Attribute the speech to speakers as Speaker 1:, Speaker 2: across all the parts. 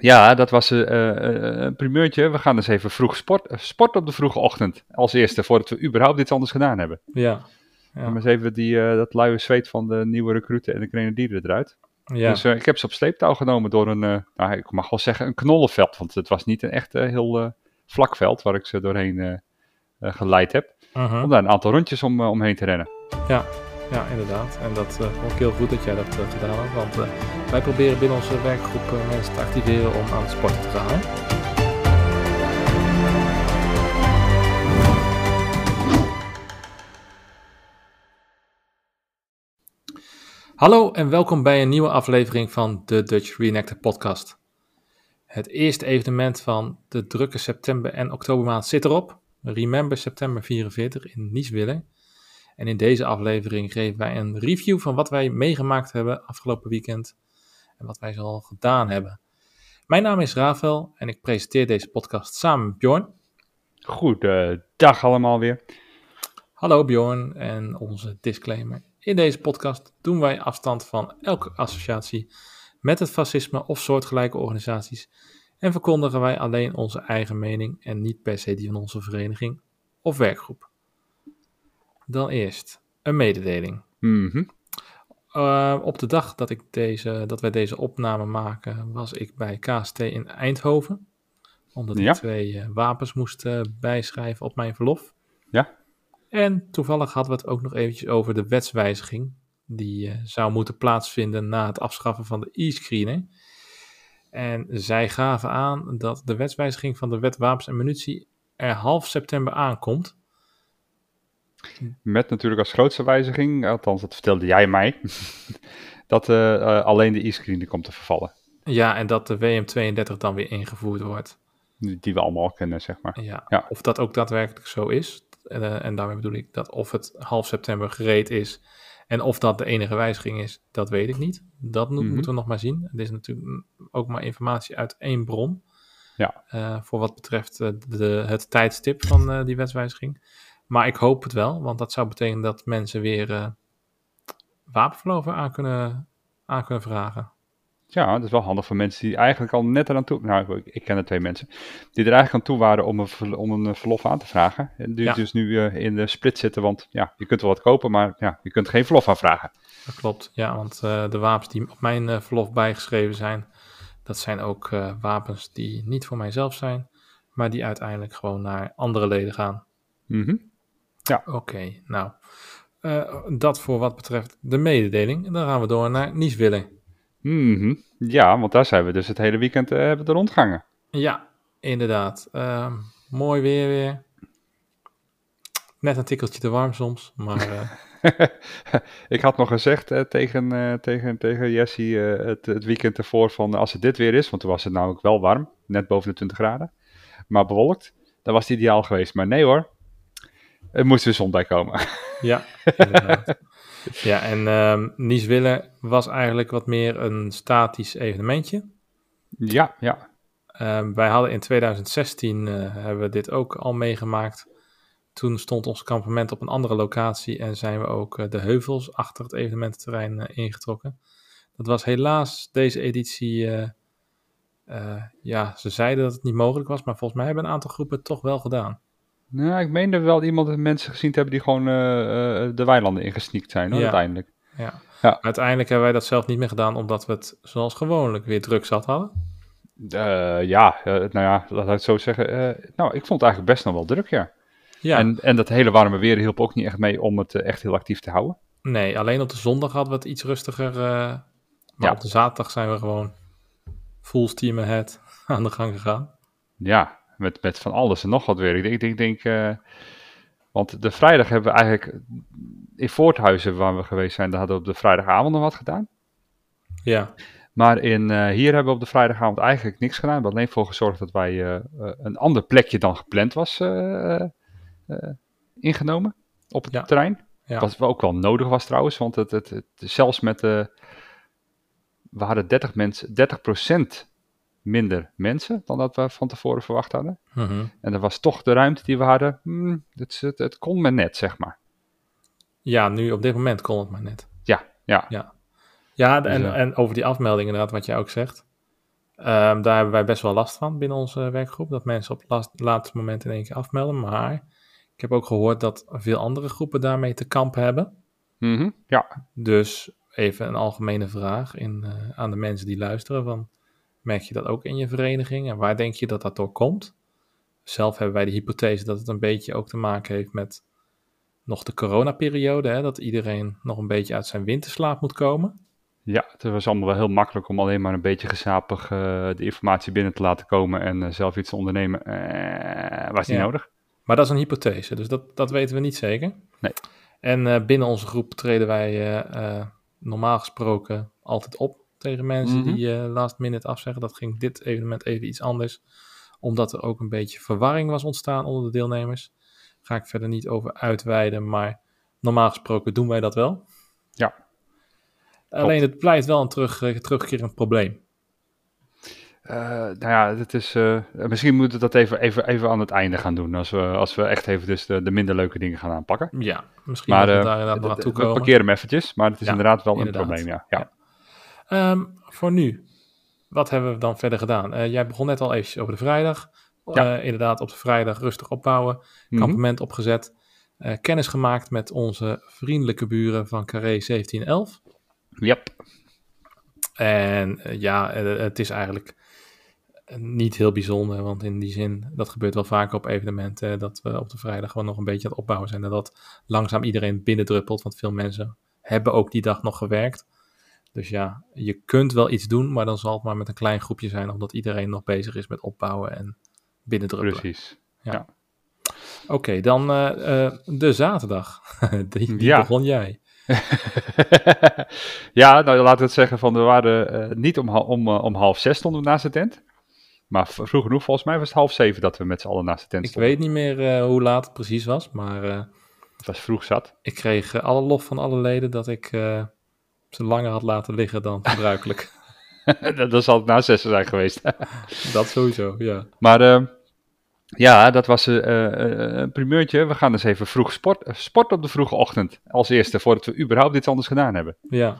Speaker 1: Ja, dat was uh, uh, een primeurtje. We gaan dus even vroeg sport, sport op de vroege ochtend. Als eerste, voordat we überhaupt iets anders gedaan hebben.
Speaker 2: Ja.
Speaker 1: ja. Maar eens even die, dat luie zweet van de nieuwe recruten en de grenadieren eruit.
Speaker 2: Ja.
Speaker 1: Dus ik heb ze op sleeptouw genomen door een, nou, ik mag wel zeggen, een knollenveld. Want het was niet een echt heel vlak veld waar ik ze doorheen geleid heb.
Speaker 2: -huh.
Speaker 1: Om daar een aantal rondjes om, omheen te rennen.
Speaker 2: Ja, ja, inderdaad. En dat vond ik heel goed dat jij dat uh, gedaan hebt. Want uh, wij proberen binnen onze werkgroep mensen te activeren om aan het sporten te gaan. Hallo en welkom bij een nieuwe aflevering van de Dutch Reenactor podcast. Het eerste evenement van de drukke september- en oktobermaand zit erop. Remember September 44 in Nieswiller. En in deze aflevering geven wij een review van wat wij meegemaakt hebben afgelopen weekend en wat wij zoal gedaan hebben. Mijn naam is Rafael en ik presenteer deze podcast samen met Bjorn.
Speaker 1: Goedendag allemaal weer.
Speaker 2: Hallo Bjorn en onze disclaimer. In deze podcast doen wij afstand van elke associatie met het fascisme of soortgelijke organisaties en verkondigen wij alleen onze eigen mening en niet per se die van onze vereniging of werkgroep. Dan eerst een mededeling.
Speaker 1: Mm -hmm.
Speaker 2: uh, op de dag dat, ik deze, dat wij deze opname maken, was ik bij KST in Eindhoven. Omdat ik
Speaker 1: ja.
Speaker 2: twee uh, wapens moest uh, bijschrijven op mijn verlof.
Speaker 1: Ja.
Speaker 2: En toevallig hadden we het ook nog eventjes over de wetswijziging. Die zou moeten plaatsvinden na het afschaffen van de e-screener. En zij gaven aan dat de wetswijziging van de wet wapens en munitie er half september aankomt.
Speaker 1: Met natuurlijk als grootste wijziging, althans dat vertelde jij mij, dat uh, uh, alleen de e-screen komt te vervallen.
Speaker 2: Ja, en dat de WM32 dan weer ingevoerd wordt.
Speaker 1: Die, we allemaal kennen, zeg maar.
Speaker 2: Ja,
Speaker 1: ja.
Speaker 2: of dat ook daadwerkelijk zo is. Uh, en daarmee bedoel ik dat of het half september gereed is en of dat de enige wijziging is, dat weet ik niet. Dat
Speaker 1: Mm -hmm.
Speaker 2: moeten we nog maar zien. Het is natuurlijk ook maar informatie uit één bron.
Speaker 1: Ja.
Speaker 2: Uh, voor wat betreft de, het tijdstip van uh, die wetswijziging. Maar ik hoop het wel, want dat zou betekenen dat mensen weer wapenverloven aan kunnen, aan kunnen vragen.
Speaker 1: Ja, dat is wel handig voor mensen die eigenlijk al net eraan toe... Nou, ik, ik ken er twee mensen. Die er eigenlijk aan toe waren om een, om een verlof aan te vragen. En die
Speaker 2: Ja.
Speaker 1: dus nu uh, in de split zitten, want ja, je kunt wel wat kopen, maar ja, je kunt geen verlof aanvragen.
Speaker 2: Dat klopt, ja, want uh, de wapens die op mijn uh, verlof bijgeschreven zijn, dat zijn ook uh, wapens die niet voor mijzelf zijn, maar die uiteindelijk gewoon naar andere leden gaan.
Speaker 1: Mm -hmm.
Speaker 2: Oké, okay, nou, uh, dat voor wat betreft de mededeling. En dan gaan we door naar Nieswillen.
Speaker 1: Mm -hmm. Ja, want daar zijn we dus het hele weekend uh, hebben de rondgangen.
Speaker 2: Ja, inderdaad. Uh, mooi weer weer. Net een tikkeltje te warm soms, maar... Uh...
Speaker 1: ik had nog gezegd tegen, uh, tegen, tegen Jessie het, het, weekend ervoor van als het dit weer is, want toen was het namelijk wel warm, net boven de 20 graden, maar bewolkt, dan was het ideaal geweest. Maar nee hoor, er moest weer zon bij komen.
Speaker 2: ja, inderdaad. ja, en um, Nieswille was eigenlijk wat meer een statisch evenementje.
Speaker 1: Ja, ja.
Speaker 2: Um, wij hadden in 2016, hebben we dit ook al meegemaakt. Toen stond ons kampement op een andere locatie en zijn we ook uh, de heuvels achter het evenemententerrein uh, ingetrokken. Dat was helaas deze editie, ja, ze zeiden dat het niet mogelijk was, maar volgens mij hebben een aantal groepen het toch wel gedaan.
Speaker 1: Nou, ik meen er wel iemand mensen gezien te hebben die gewoon uh, de weilanden ingesneakt zijn, hoor,
Speaker 2: ja.
Speaker 1: uiteindelijk.
Speaker 2: Ja. ja. uiteindelijk hebben wij dat zelf niet meer gedaan, omdat we het zoals gewoonlijk weer druk zat hadden.
Speaker 1: Uh, ja, uh, nou ja, laat ik het zo zeggen. Uh, nou, ik vond het eigenlijk best nog wel druk, ja.
Speaker 2: ja.
Speaker 1: En, en dat hele warme weer hielp ook niet echt mee om het echt heel actief te houden.
Speaker 2: Nee, alleen op de zondag hadden we het iets rustiger. maar ja. op de zaterdag zijn we gewoon full steam ahead aan de gang gegaan.
Speaker 1: Ja, met, met van alles en nog wat weer. Ik denk, ik denk, denk want de vrijdag hebben we eigenlijk in Voorthuizen, waar we geweest zijn, daar hadden we op de vrijdagavond nog wat gedaan.
Speaker 2: Ja.
Speaker 1: Maar in, uh, hier hebben we op de vrijdagavond eigenlijk niks gedaan. We hebben alleen voor gezorgd dat wij uh, uh, een ander plekje dan gepland was eh, ingenomen op het
Speaker 2: ja.
Speaker 1: terrein.
Speaker 2: Ja.
Speaker 1: Wat ook wel nodig was trouwens, want het, het, het zelfs met de... we hadden 30, mensen, 30 minder mensen dan dat we van tevoren verwacht hadden.
Speaker 2: Mm -hmm.
Speaker 1: En dat was toch de ruimte die we hadden. Hmm, het, het, het kon maar net, zeg maar.
Speaker 2: Ja, nu op dit moment kon het maar net.
Speaker 1: Ja, ja.
Speaker 2: Ja, ja en, dus, uh, en over die afmelding inderdaad, wat jij ook zegt. Ehm, daar hebben wij best wel last van binnen onze werkgroep. Dat mensen op het laatste moment in één keer afmelden. Maar ik heb ook gehoord dat veel andere groepen daarmee te kampen hebben.
Speaker 1: Mhm, Ja,
Speaker 2: Dus even een algemene vraag in, eh, aan de mensen die luisteren. Van, merk je dat ook in je vereniging? En waar denk je dat dat door komt? Zelf hebben wij de hypothese dat het een beetje ook te maken heeft met nog de coronaperiode. Hè? Dat iedereen nog een beetje uit zijn winterslaap moet komen.
Speaker 1: ja, het was allemaal wel heel makkelijk om alleen maar een beetje gezapig eh, de informatie binnen te laten komen en eh, zelf iets te ondernemen. Eh, was niet
Speaker 2: Ja.
Speaker 1: nodig.
Speaker 2: Maar dat is een hypothese, dus dat, dat weten we niet zeker.
Speaker 1: Nee.
Speaker 2: En binnen onze groep treden wij normaal gesproken altijd op tegen mensen
Speaker 1: Mhm.
Speaker 2: die eh, last minute afzeggen. Dat ging dit evenement even iets anders, omdat er ook een beetje verwarring was ontstaan onder de deelnemers. Ga ik verder niet over uitweiden, maar normaal gesproken doen wij dat wel.
Speaker 1: Ja.
Speaker 2: Alleen het blijft wel een terug, eh, terugkerend probleem.
Speaker 1: Eh, nou ja, het is, misschien moeten we dat even, even, even aan het einde gaan doen. Als we, als we echt even dus de, de minder leuke dingen gaan aanpakken.
Speaker 2: Ja, misschien
Speaker 1: Maar
Speaker 2: dat we daar inderdaad nog aan
Speaker 1: we
Speaker 2: komen.
Speaker 1: parkeren hem eventjes. Maar het is
Speaker 2: Ja,
Speaker 1: inderdaad wel
Speaker 2: inderdaad.
Speaker 1: een probleem, ja. ja.
Speaker 2: Ja. Ehm, voor nu, wat hebben we dan verder gedaan? Eh, jij begon net al eventjes over de vrijdag.
Speaker 1: Ja.
Speaker 2: Eh, inderdaad, op de vrijdag rustig opbouwen.
Speaker 1: Mhm.
Speaker 2: Kampement opgezet. eh, kennis gemaakt met onze vriendelijke buren van Carré 1711.
Speaker 1: Yep.
Speaker 2: En ja, het is eigenlijk niet heel bijzonder, want in die zin, dat gebeurt wel vaker op evenementen, dat we op de vrijdag gewoon nog een beetje aan het opbouwen zijn en dat langzaam iedereen binnendruppelt, want veel mensen hebben ook die dag nog gewerkt. Dus ja, je kunt wel iets doen, maar dan zal het maar met een klein groepje zijn, omdat iedereen nog bezig is met opbouwen en binnendruppelen.
Speaker 1: Precies.
Speaker 2: Oké, dan eh, eh, de zaterdag. die die
Speaker 1: Ja.
Speaker 2: begon jij.
Speaker 1: ja, nou laten we het zeggen van we waren eh, niet om, om, om half zes stonden we naast de tent. Maar vroeg genoeg, volgens mij was het half zeven dat we met z'n allen naast de tent
Speaker 2: Ik weet niet meer hoe laat het precies was, maar
Speaker 1: Het was vroeg zat.
Speaker 2: ik kreeg alle lof van alle leden dat ik ze langer had laten liggen dan gebruikelijk.
Speaker 1: dat zal het na zes zijn geweest.
Speaker 2: dat sowieso, ja.
Speaker 1: maar eh, ja, dat was eh, eh, een primeurtje. We gaan dus even vroeg sport, eh, sport op de vroege ochtend. Als eerste, voordat we überhaupt iets anders gedaan hebben.
Speaker 2: Ja,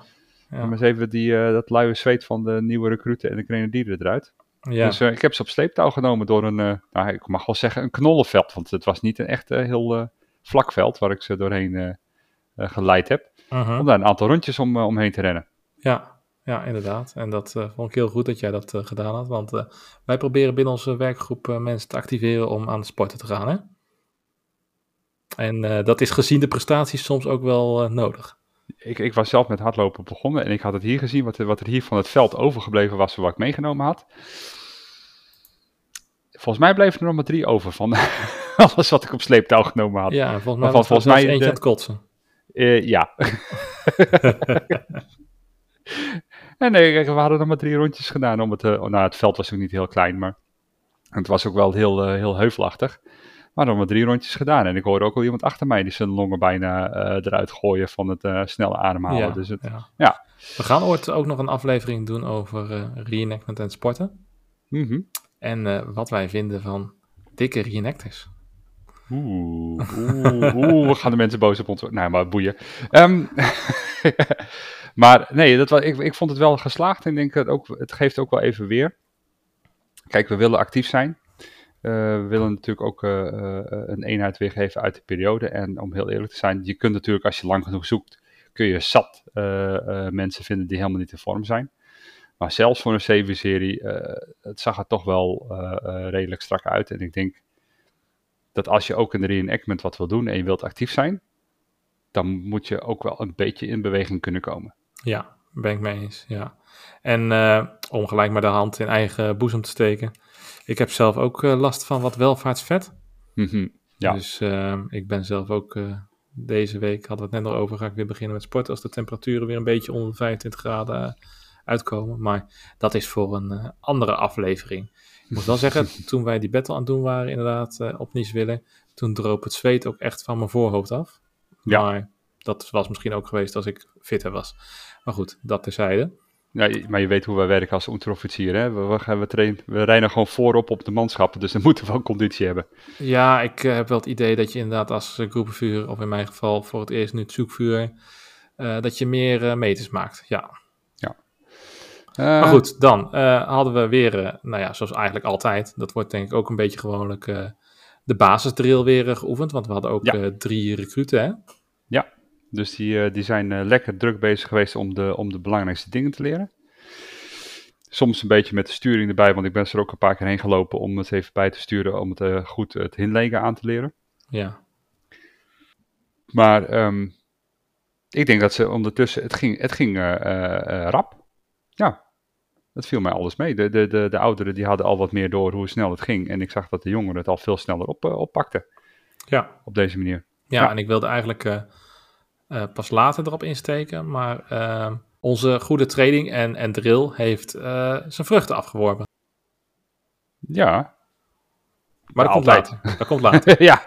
Speaker 2: ja.
Speaker 1: Maar eens even die, eh, dat luie zweet van de nieuwe recruten en de grenadieren eruit.
Speaker 2: ja.
Speaker 1: Dus eh, ik heb ze op sleeptouw genomen door een, eh, nou, ik mag wel zeggen, een knollenveld. Want het was niet een echt eh, heel eh, vlak veld waar ik ze doorheen eh, eh, geleid heb.
Speaker 2: Mhm.
Speaker 1: Om daar een aantal rondjes om, eh, omheen te rennen.
Speaker 2: ja, ja, inderdaad. En dat eh, vond ik heel goed dat jij dat eh, gedaan had, want eh, wij proberen binnen onze werkgroep eh, mensen te activeren om aan de sporten te gaan, hè? En eh, dat is gezien de prestaties soms ook wel eh, nodig.
Speaker 1: Ik, ik was zelf met hardlopen begonnen en ik had het hier gezien, wat, er- wat er hier van het veld overgebleven was, wat ik meegenomen had. Volgens mij bleef er nog maar drie over van alles wat ik op sleeptouw genomen had.
Speaker 2: Ja, en volgens mij was
Speaker 1: volgens
Speaker 2: zelfs
Speaker 1: mij
Speaker 2: eentje
Speaker 1: de-
Speaker 2: aan het kotsen.
Speaker 1: Eh, ja. en nee, we hadden nog maar drie rondjes gedaan. Om het, eh, nou, het veld was ook niet heel klein, maar het was ook wel heel, eh, heel heuvelachtig. We hadden nog maar drie rondjes gedaan. En ik hoorde ook al iemand achter mij die zijn longen bijna eh, eruit gooien van het eh, snelle ademhalen.
Speaker 2: Ja,
Speaker 1: Dus het,
Speaker 2: ja.
Speaker 1: ja.
Speaker 2: We gaan ooit ook nog een aflevering doen over eh reenactment en sporten.
Speaker 1: mhm.
Speaker 2: En eh, wat wij vinden van dikke reenactors.
Speaker 1: Oeh, oeh, gaan de mensen boos op ons. Nou, maar boeien. Ehm, maar nee, dat ik, ik vond het wel geslaagd. En denk dat ook, het geeft ook wel even weer. Kijk, we willen actief zijn. Eh, we willen natuurlijk ook eh, eh, een eenheid weergeven uit de periode. En om heel eerlijk te zijn, je kunt natuurlijk als je lang genoeg zoekt, kun je zat mensen vinden die helemaal niet in vorm zijn. Maar zelfs voor een eh, het zag er toch wel redelijk strak uit. En ik denk dat als je ook in de reenactment wat wil doen en je wilt actief zijn, dan moet je ook wel een beetje in beweging kunnen komen.
Speaker 2: Ja, ben ik mee eens. Ja. En eh, om gelijk maar de hand in eigen boezem te steken. Ik heb zelf ook eh, last van wat welvaartsvet.
Speaker 1: Mhm. Ja.
Speaker 2: Dus eh, ik ben zelf ook deze week, hadden we het net nog over, ga ik weer beginnen met sporten als de temperaturen weer een beetje onder de 25 graden uitkomen. Maar dat is voor een andere aflevering. Ik moet wel zeggen, toen wij die battle aan het doen waren, inderdaad, eh, op Nieswiller, toen droop het zweet ook echt van mijn voorhoofd af.
Speaker 1: Ja.
Speaker 2: Maar dat was misschien ook geweest als ik fitter was. Maar goed, dat terzijde.
Speaker 1: Ja, maar je weet hoe wij werken als onderofficier. Hè? We, we, gaan- we, trainen, we rijden gewoon voorop op de manschappen, dus dan moeten we wel conditie hebben.
Speaker 2: Ja, ik eh, heb wel het idee dat je inderdaad als uh, groepenvuur, of in mijn geval voor het eerst nu het zoekvuur, eh, dat je meer eh, meters maakt. Ja. Maar goed, dan hadden we weer, nou ja, zoals eigenlijk altijd. Dat wordt denk ik ook een beetje gewoonlijk de basisdrill weer geoefend. Want we hadden ook drie recruten, hè?
Speaker 1: Ja, dus die, die zijn lekker druk bezig geweest om de, om de belangrijkste dingen te leren. Soms een beetje met de sturing erbij, want ik ben er ook een paar keer heen gelopen om het even bij te sturen, om het goed het hinlegen aan te leren.
Speaker 2: Ja.
Speaker 1: Maar ehm, ik denk dat ze ondertussen, het ging, het ging uh, uh, rap. Ja, dat viel mij alles mee. De, de, de, de ouderen die hadden al wat meer door hoe snel het ging. En ik zag dat de jongeren het al veel sneller op, oppakten.
Speaker 2: Ja.
Speaker 1: Op deze manier.
Speaker 2: Ja, ja. en ik wilde eigenlijk pas later erop insteken, maar onze goede training en, en drill heeft zijn vruchten afgeworpen.
Speaker 1: Ja.
Speaker 2: Maar dat komt later. Dat komt later.
Speaker 1: ja.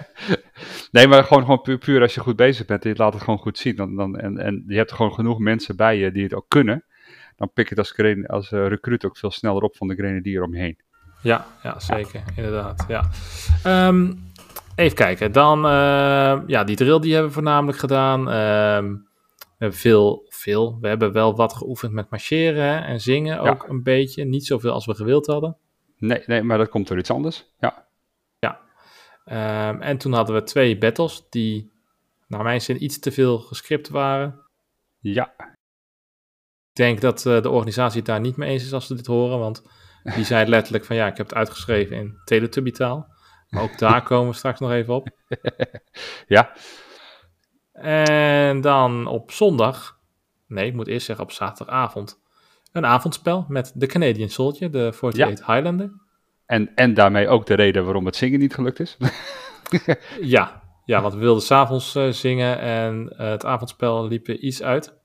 Speaker 1: nee, maar gewoon, gewoon puur, puur, als je goed bezig bent en je laat het gewoon goed zien. Dan, dan, en, en je hebt gewoon genoeg mensen bij je die het ook kunnen. Dan pik je het als, als uh, recruit ook veel sneller op van de grenadier om je heen.
Speaker 2: Ja, ja zeker. Ja. Inderdaad. Ja. Um, even kijken. Dan, uh, ja, die drill die hebben we voornamelijk gedaan. Um, we hebben veel, veel. We hebben wel wat geoefend met marcheren en zingen ook een beetje. Niet zoveel als we gewild hadden.
Speaker 1: Nee, nee, maar dat komt door iets anders. Ja.
Speaker 2: Ja. Um, en toen hadden we twee battles die, naar mijn zin, iets te veel gescript waren.
Speaker 1: Ja.
Speaker 2: Ik denk dat uh, de organisatie het daar niet mee eens is als ze dit horen, want die zei letterlijk van ja, ik heb het uitgeschreven in Teletubby-taal. Maar ook daar komen we straks nog even op.
Speaker 1: ja.
Speaker 2: En dan op zondag, nee, ik moet eerst zeggen op zaterdagavond, een avondspel met de Canadian Soldier, de 48 ja. Highlander.
Speaker 1: En, en daarmee ook de reden waarom het zingen niet gelukt is.
Speaker 2: ja, ja, want we wilden s'avonds uh, zingen en uh, het avondspel liep er iets uit.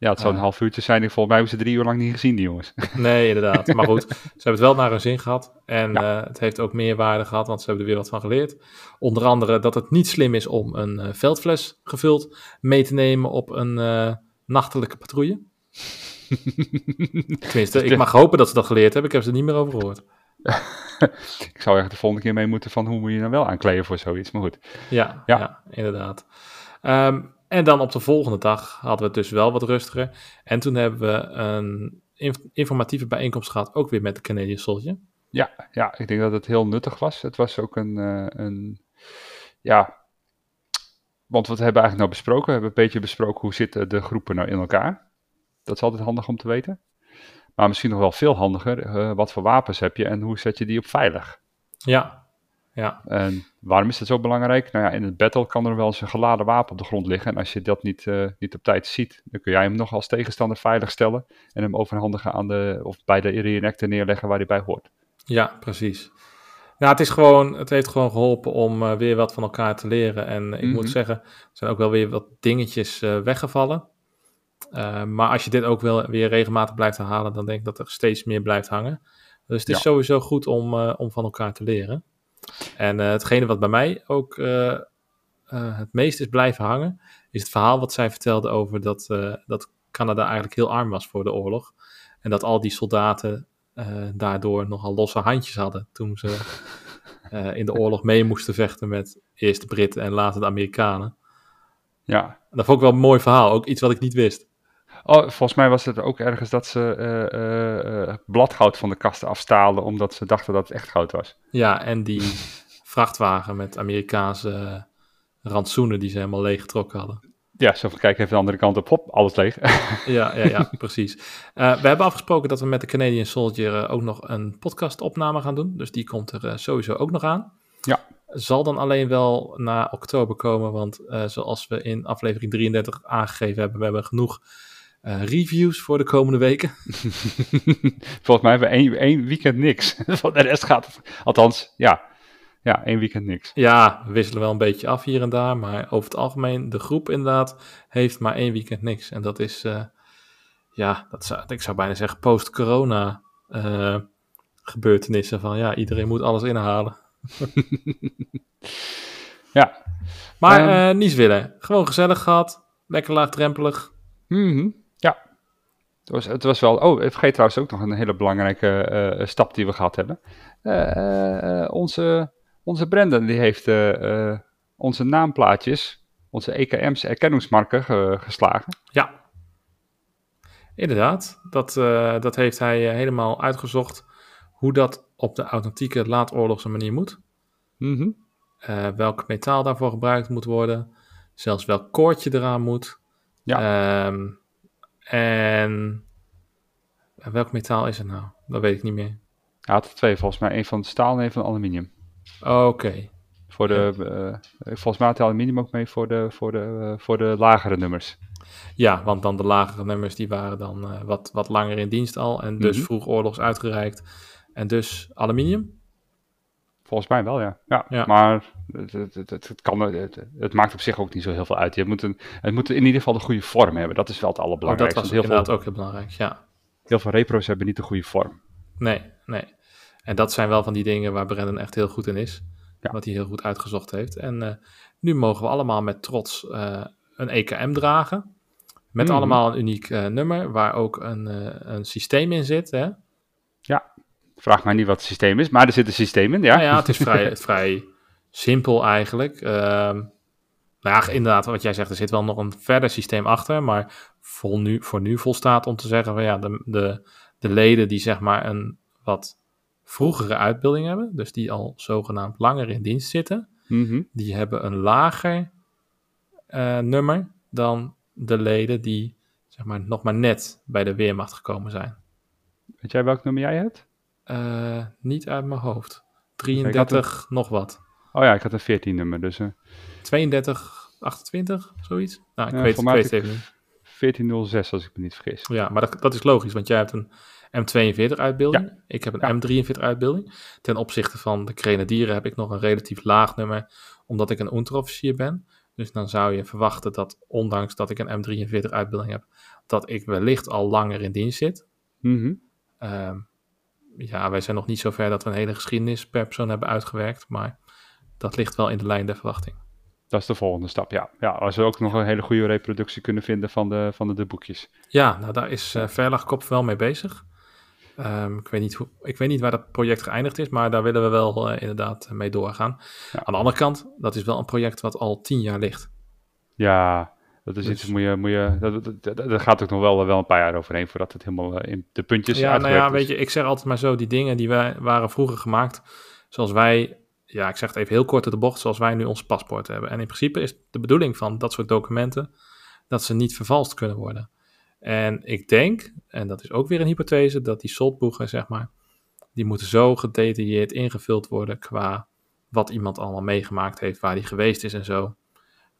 Speaker 1: Ja, het zou een uh, half uurtje zijn. Ik volgens mij hebben ze drie uur lang niet gezien, die jongens.
Speaker 2: Nee, inderdaad. Maar goed, ze hebben het wel naar hun zin gehad. En ja. uh, het heeft ook meer waarde gehad, want ze hebben er weer wat van geleerd. Onder andere dat het niet slim is om een uh, veldfles gevuld mee te nemen op een uh, nachtelijke patrouille. Tenminste, ik mag hopen dat ze dat geleerd hebben. Ik heb ze er niet meer over gehoord.
Speaker 1: ik zou echt de volgende keer mee moeten van hoe moet je nou wel aankleden voor zoiets. Maar goed.
Speaker 2: Ja, ja. ja inderdaad. Um, en dan op de volgende dag hadden we het dus wel wat rustiger. En toen hebben we een informatieve bijeenkomst gehad, ook weer met de Canadian Soldier.
Speaker 1: Ja, ja, ik denk dat het heel nuttig was. Het was ook een, uh, een ja, want wat hebben we eigenlijk nou besproken? We hebben een beetje besproken hoe zitten de groepen nou in elkaar. Dat is altijd handig om te weten. Maar misschien nog wel veel handiger, uh, wat voor wapens heb je en hoe zet je die op veilig?
Speaker 2: Ja, ja.
Speaker 1: En waarom is dat zo belangrijk? Nou ja, in het battle kan er wel eens een geladen wapen op de grond liggen. En als je dat niet, uh, niet op tijd ziet, dan kun jij hem nog als tegenstander veilig stellen. En hem overhandigen aan de, of bij de reenactor neerleggen waar hij bij hoort.
Speaker 2: Ja, precies. Nou, het, is gewoon, het heeft gewoon geholpen om uh, weer wat van elkaar te leren. En ik mm -hmm. moet zeggen, er zijn ook wel weer wat dingetjes uh, weggevallen. maar als je dit ook wel weer regelmatig blijft herhalen, dan denk ik dat er steeds meer blijft hangen. Dus het is ja. sowieso goed om, om van elkaar te leren. En uh, hetgene wat bij mij ook uh, uh, het meest is blijven hangen, is het verhaal wat zij vertelde over dat, dat Canada eigenlijk heel arm was voor de oorlog. En dat al die soldaten daardoor nogal losse handjes hadden toen ze in de oorlog mee moesten vechten met eerst de Britten en later de Amerikanen.
Speaker 1: Ja.
Speaker 2: Dat vond ik wel een mooi verhaal, ook iets wat ik niet wist.
Speaker 1: Oh, volgens mij was het ook ergens dat ze uh, uh, bladgoud van de kasten afstaalden, omdat ze dachten dat het echt goud was.
Speaker 2: Ja, en die vrachtwagen met Amerikaanse rantsoenen die ze helemaal leeggetrokken hadden.
Speaker 1: Ja, zo van kijk even de andere kant op, hop, alles leeg.
Speaker 2: ja, ja, ja, precies. Uh, we hebben afgesproken dat we met de Canadian Soldier ook nog een podcastopname gaan doen, dus die komt er sowieso ook nog aan.
Speaker 1: Ja.
Speaker 2: Zal dan alleen wel na oktober komen, want zoals we in aflevering 33 aangegeven hebben, we hebben genoeg uh, reviews voor de komende weken?
Speaker 1: Volgens mij hebben we één, één weekend niks. Van de rest gaat het. Althans, ja. Ja, één weekend niks.
Speaker 2: Ja, we wisselen wel een beetje af hier en daar. Maar over het algemeen, de groep inderdaad, heeft maar één weekend niks. En dat is, uh, ja, dat zou, ik zou bijna zeggen post-corona uh, gebeurtenissen. Van ja, iedereen moet alles inhalen.
Speaker 1: ja.
Speaker 2: Maar um, niets willen. Gewoon gezellig gehad. Lekker laagdrempelig.
Speaker 1: Mm -hmm. Het was, het was wel. Oh, ik vergeet trouwens ook nog een hele belangrijke uh, stap die we gehad hebben. Uh, onze, onze Brendan die heeft onze naamplaatjes, onze EKM's erkenningsmarken ge, geslagen.
Speaker 2: Ja. Inderdaad, dat, eh, dat heeft hij eh, helemaal uitgezocht hoe dat op de authentieke laadoorlogse manier moet.
Speaker 1: Mhm.
Speaker 2: Eh, welk metaal daarvoor gebruikt moet worden. Zelfs welk koordje eraan moet.
Speaker 1: Ja.
Speaker 2: Ehm, en welk metaal is het nou? Dat weet ik niet meer.
Speaker 1: Had er twee, volgens mij. één van staal en één van aluminium.
Speaker 2: Oké,
Speaker 1: Voor de, eh, volgens mij had aluminium ook mee voor de, voor de, eh, voor de lagere nummers.
Speaker 2: ja, want dan de lagere nummers die waren dan eh, wat, wat langer in dienst al. En dus
Speaker 1: Mhm.
Speaker 2: vroeg oorlogs uitgereikt. En dus aluminium.
Speaker 1: Volgens mij wel, ja. ja,
Speaker 2: Ja.
Speaker 1: Maar het, het, het, het, het kan, het, het maakt op zich ook niet zo heel veel uit. Je moet een, het moet in ieder geval de goede vorm hebben. Dat is wel het
Speaker 2: Oh, dat
Speaker 1: allerbelangrijkste.
Speaker 2: was
Speaker 1: heel,
Speaker 2: inderdaad
Speaker 1: veel,
Speaker 2: ook heel belangrijk, ja.
Speaker 1: heel veel repro's hebben niet de goede vorm.
Speaker 2: Nee, nee. En dat zijn wel van die dingen waar Brendan echt heel goed in is.
Speaker 1: Ja.
Speaker 2: Wat hij heel goed uitgezocht heeft. En eh, nu mogen we allemaal met trots eh, een EKM dragen. Met
Speaker 1: Mhm.
Speaker 2: allemaal een uniek eh, nummer, waar ook een, een systeem in zit. Hè?
Speaker 1: Vraag mij niet wat het systeem is, maar er zit een systeem in, ja.
Speaker 2: Nou ja, het is vrij, vrij simpel eigenlijk. Ehm, nou ja, inderdaad, wat jij zegt, er zit wel nog een verder systeem achter. Maar voor nu, voor nu volstaat om te zeggen van ja, de, de, de leden die zeg maar een wat vroegere uitbeelding hebben, dus die al zogenaamd langer in dienst zitten,
Speaker 1: Mhm.
Speaker 2: die hebben een lager eh, nummer dan de leden die zeg maar nog maar net bij de Weermacht gekomen zijn.
Speaker 1: Weet jij welk nummer jij hebt?
Speaker 2: Eh, niet uit mijn hoofd.
Speaker 1: ik had
Speaker 2: 33 nog wat.
Speaker 1: Oh ja, ik had een 14 nummer, dus eh
Speaker 2: 32, 28, zoiets. Nou, ik
Speaker 1: Ja,
Speaker 2: weet, ik weet het even niet.
Speaker 1: 1406 als ik me niet vergis.
Speaker 2: Ja, maar dat, dat is logisch, want jij hebt een M42 uitbeelding. Ik heb een
Speaker 1: Ja.
Speaker 2: M43 uitbeelding. Ten opzichte van de grenadieren heb ik nog een relatief laag nummer, omdat ik een onderofficier ben. Dus dan zou je verwachten dat, ondanks dat ik een M43 uitbeelding heb, dat ik wellicht al langer in dienst zit.
Speaker 1: Mhm.
Speaker 2: Ehm, ja, wij zijn nog niet zo ver dat we een hele geschiedenis per persoon hebben uitgewerkt, maar dat ligt wel in de lijn der verwachting.
Speaker 1: Dat is de volgende stap, ja. Ja, als we ook nog een hele goede reproductie kunnen vinden van de, van de, de boekjes.
Speaker 2: Ja, nou daar is eh Verlagkop wel mee bezig. Ehm, ik, weet niet hoe, ik weet niet waar dat project geëindigd is, maar daar willen we wel eh, inderdaad mee doorgaan.
Speaker 1: Ja.
Speaker 2: Aan de andere kant, dat is wel een project wat al tien jaar ligt.
Speaker 1: Ja, dat is
Speaker 2: Dus-
Speaker 1: iets, moet je, moet je, dat, dat, dat, dat gaat ook nog wel, wel een paar jaar overheen voordat het helemaal eh, in de puntjes
Speaker 2: ja, nou ja,
Speaker 1: is.
Speaker 2: weet je, ik zeg altijd maar zo, die dingen die wij, waren vroeger gemaakt, zoals wij, ja, ik zeg het even heel kort uit de bocht, zoals wij nu ons paspoort hebben. En in principe is de bedoeling van dat soort documenten, dat ze niet vervalst kunnen worden. En ik denk, en dat is ook weer een hypothese, dat die soldboegen, zeg maar, die moeten zo gedetailleerd ingevuld worden qua wat iemand allemaal meegemaakt heeft, waar hij geweest is en zo,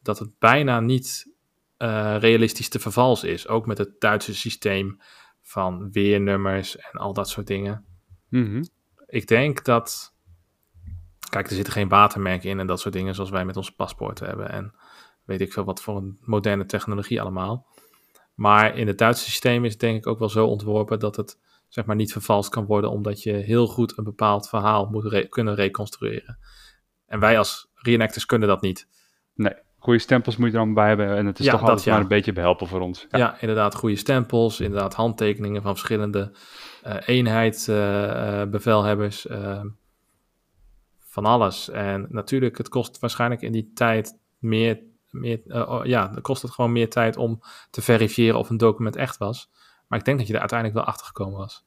Speaker 2: dat het bijna niet eh, realistisch te vervalsen is. Ook met het Duitse systeem van weernummers en al dat soort dingen.
Speaker 1: Mhm.
Speaker 2: Ik denk dat. Kijk, er zitten geen watermerken in en dat soort dingen zoals wij met onze paspoorten hebben. En weet ik veel wat voor een moderne technologie allemaal. Maar in het Duitse systeem is het denk ik ook wel zo ontworpen dat het zeg maar niet vervalst kan worden, omdat je heel goed een bepaald verhaal moet re- kunnen reconstrueren. En wij als reenactors kunnen dat niet.
Speaker 1: Nee, goede stempels moet je er allemaal bij hebben en het is
Speaker 2: Ja,
Speaker 1: toch altijd
Speaker 2: ja.
Speaker 1: maar een beetje behelpen voor ons.
Speaker 2: Ja,
Speaker 1: Ja.
Speaker 2: inderdaad, goede stempels, inderdaad handtekeningen van verschillende eh eenheidsbevelhebbers, eh, van alles. En natuurlijk, het kost waarschijnlijk in die tijd meer, meer oh, ja, kost het gewoon meer tijd om te verifiëren of een document echt was. Maar ik denk dat je er uiteindelijk wel achter gekomen was.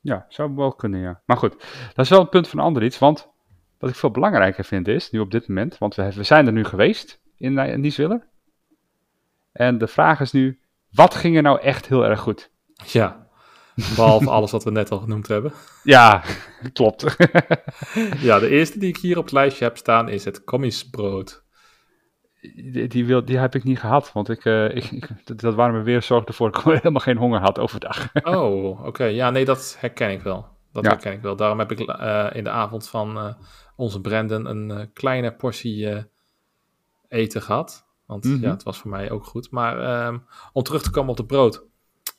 Speaker 1: Ja, zou wel kunnen, ja. Maar goed, dat is wel een punt van ander iets, want wat ik veel belangrijker vind is, nu op dit moment, want we, we zijn er nu geweest in, eh, in Nieswiller. En de vraag is nu, wat ging er nou echt heel erg goed?
Speaker 2: Ja, behalve alles wat we net al genoemd hebben.
Speaker 1: Ja, klopt.
Speaker 2: Ja, de eerste die ik hier op het lijstje heb staan is het commiesbrood.
Speaker 1: die, die, wil, die heb ik niet gehad, want ik, eh, ik, ik- dat, dat waren me weer zorgen ervoor dat ik helemaal geen honger had overdag.
Speaker 2: Oh, oké. Ja, nee, dat herken ik wel. Dat
Speaker 1: Ja.
Speaker 2: herken ik wel. Daarom heb ik eh, in de avond van eh, onze Brandon een kleine portie eten gehad. Want
Speaker 1: Mhm.
Speaker 2: ja, het was voor mij ook goed. Maar ehm, om terug te komen op het brood.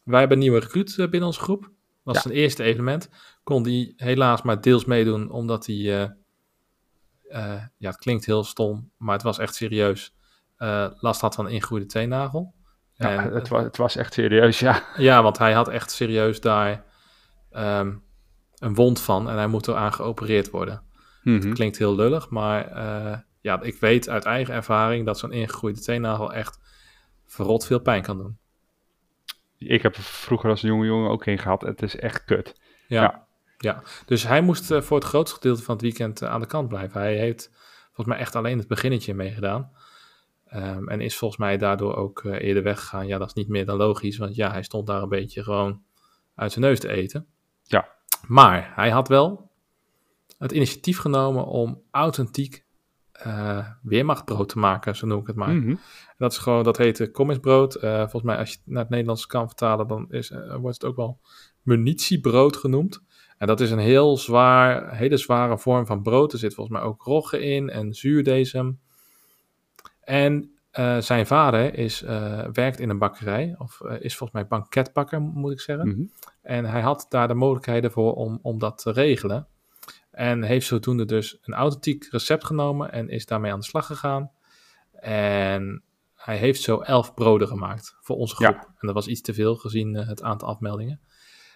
Speaker 2: Wij hebben een nieuwe recruit eh, binnen onze groep. Dat was
Speaker 1: Ja.
Speaker 2: zijn eerste evenement. Kon die helaas maar deels meedoen, omdat hij... eh, eh, ja, het klinkt heel stom, maar het was echt serieus. last had van een ingegroeide teennagel.
Speaker 1: Ja,
Speaker 2: En,
Speaker 1: het, was, het was echt serieus, ja.
Speaker 2: ja, want hij had echt serieus daar ehm, een wond van en hij moet eraan geopereerd worden.
Speaker 1: Mhm.
Speaker 2: Klinkt heel lullig, maar ja, ik weet uit eigen ervaring dat zo'n ingegroeide teennagel echt verrot veel pijn kan doen.
Speaker 1: Ik heb er vroeger als jonge jongen ook een gehad. Het is echt kut.
Speaker 2: Ja.
Speaker 1: Ja.
Speaker 2: ja. Dus hij moest eh, voor het grootste gedeelte van het weekend eh, aan de kant blijven. Hij heeft volgens mij echt alleen het beginnetje meegedaan. Ehm, en is volgens mij daardoor ook eh, eerder weggegaan. Ja, dat is niet meer dan logisch, want ja, hij stond daar een beetje gewoon uit zijn neus te eten.
Speaker 1: Ja.
Speaker 2: Maar hij had wel het initiatief genomen om authentiek eh, weermachtbrood te maken, zo noem ik het maar.
Speaker 1: Mhm.
Speaker 2: Dat is gewoon, dat heet commisbrood. Eh volgens mij, als je het naar het Nederlands kan vertalen, dan is, eh, wordt het ook wel munitiebrood genoemd. En dat is een heel zwaar, hele zware vorm van brood. Er zit volgens mij ook rogge in en zuurdesem. En eh, zijn vader is, eh, werkt in een bakkerij, of eh, is volgens mij banketbakker, moet ik zeggen.
Speaker 1: Mhm.
Speaker 2: En hij had daar de mogelijkheden voor om, om dat te regelen. En heeft zodoende dus een authentiek recept genomen en is daarmee aan de slag gegaan. En hij heeft zo elf broden gemaakt voor onze
Speaker 1: Ja.
Speaker 2: groep. En dat was iets te veel gezien eh, het aantal afmeldingen.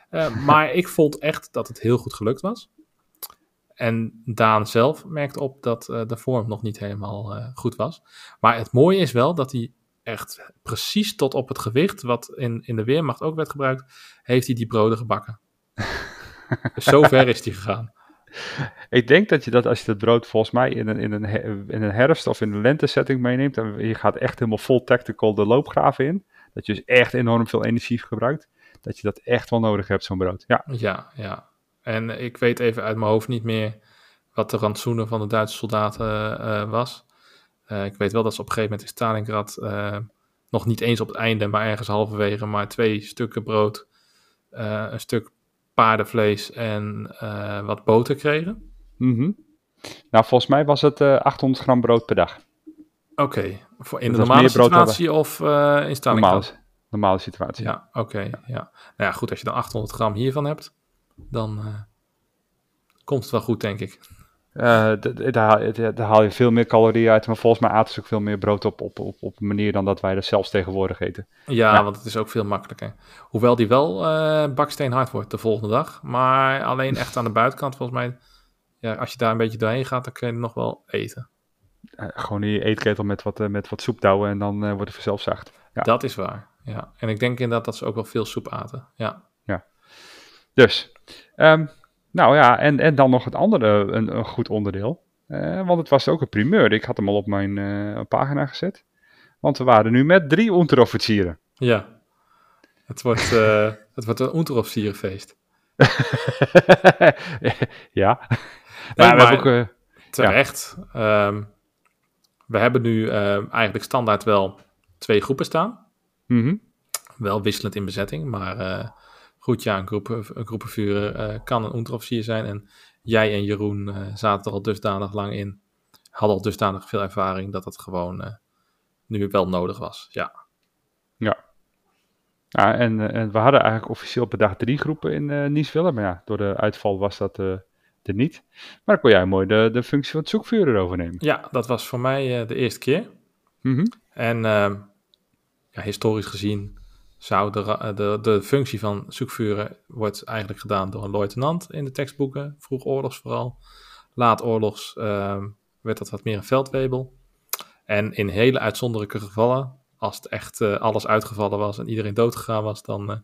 Speaker 2: Eh, maar ik vond echt dat het heel goed gelukt was. En Daan zelf merkte op dat eh, de vorm nog niet helemaal goed was. Maar het mooie is wel dat hij echt precies tot op het gewicht, wat in, in de Weermacht ook werd gebruikt, heeft hij die broden gebakken. dus zo ver is hij gegaan.
Speaker 1: Ik denk dat je dat als je dat brood volgens mij in een, in een, in een herfst of in een lentesetting meeneemt. En je gaat echt helemaal vol tactical de loopgraven in. Dat je dus echt enorm veel energie gebruikt. Dat je dat echt wel nodig hebt, zo'n brood. Ja.
Speaker 2: Ja, ja. En ik weet even uit mijn hoofd niet meer wat de rantsoenen van de Duitse soldaten eh, was. Eh, ik weet wel dat ze op een gegeven moment in Stalingrad eh, nog niet eens op het einde, maar ergens halverwege, maar twee stukken brood, een stuk paardenvlees en eh, wat boter kregen.
Speaker 1: Mhm. Nou, volgens mij was het eh 800 gram brood per dag.
Speaker 2: Oké, voor in de
Speaker 1: Dat
Speaker 2: normale situatie of eh in Stalingrad?
Speaker 1: Normale, normale situatie.
Speaker 2: Ja, oké. ja. Nou ja, goed, als je dan 800 gram hiervan hebt, dan eh, komt het wel goed, denk ik.
Speaker 1: Eh, daar, haal je veel meer calorieën uit. Maar volgens mij aten ze ook veel meer brood op, op, op, op een manier dan dat wij dat zelfs tegenwoordig eten.
Speaker 2: Ja,
Speaker 1: Ja.
Speaker 2: want het is ook veel makkelijker. Hoewel die wel eh baksteenhard wordt de volgende dag. Maar alleen echt aan de buitenkant, volgens mij. Ja, als je daar een beetje doorheen gaat, dan kun je nog wel eten.
Speaker 1: Eh, gewoon je eetketel met wat, met wat soep douwen en dan wordt het vanzelf zacht. Ja.
Speaker 2: Dat is waar. Ja. En ik denk inderdaad dat ze ook wel veel soep aten. Ja.
Speaker 1: Dus, ehm, nou ja, en, en dan nog het andere, een, een goed onderdeel. Eh, want het was ook een primeur. Ik had hem al op mijn eh, pagina gezet. Want we waren nu met drie onderofficieren.
Speaker 2: Ja. Het wordt, eh, het wordt een onderofficierenfeest.
Speaker 1: ja.
Speaker 2: Nee,
Speaker 1: Ja, we
Speaker 2: maar
Speaker 1: hebben ook,
Speaker 2: terecht. Ehm, we hebben nu eigenlijk standaard wel twee groepen staan.
Speaker 1: mhm.
Speaker 2: Wel wisselend in bezetting, maar goed, ja, een, groep, een groepenvuurder eh, kan een onderofficier zijn. En jij en Jeroen eh, zaten er al dusdanig lang in, hadden al dusdanig veel ervaring dat het gewoon eh, nu wel nodig was. Ja,
Speaker 1: Ja, en, eh, en we hadden eigenlijk officieel per dag drie groepen in eh Nieswiller. Maar ja, door de uitval was dat er niet. Maar dan kon jij mooi de, de functie van het zoekvuurder overnemen.
Speaker 2: ja dat was voor mij de eerste keer.
Speaker 1: Mhm.
Speaker 2: En ehm, ja, historisch gezien zou de, de, de functie van zoekvuren wordt eigenlijk gedaan door een luitenant in de tekstboeken. Vroeg oorlogs vooral. Laat oorlogs ehm, werd dat wat meer een veldwebel. En in hele uitzonderlijke gevallen, als het echt eh, alles uitgevallen was en iedereen doodgegaan was, dan eh,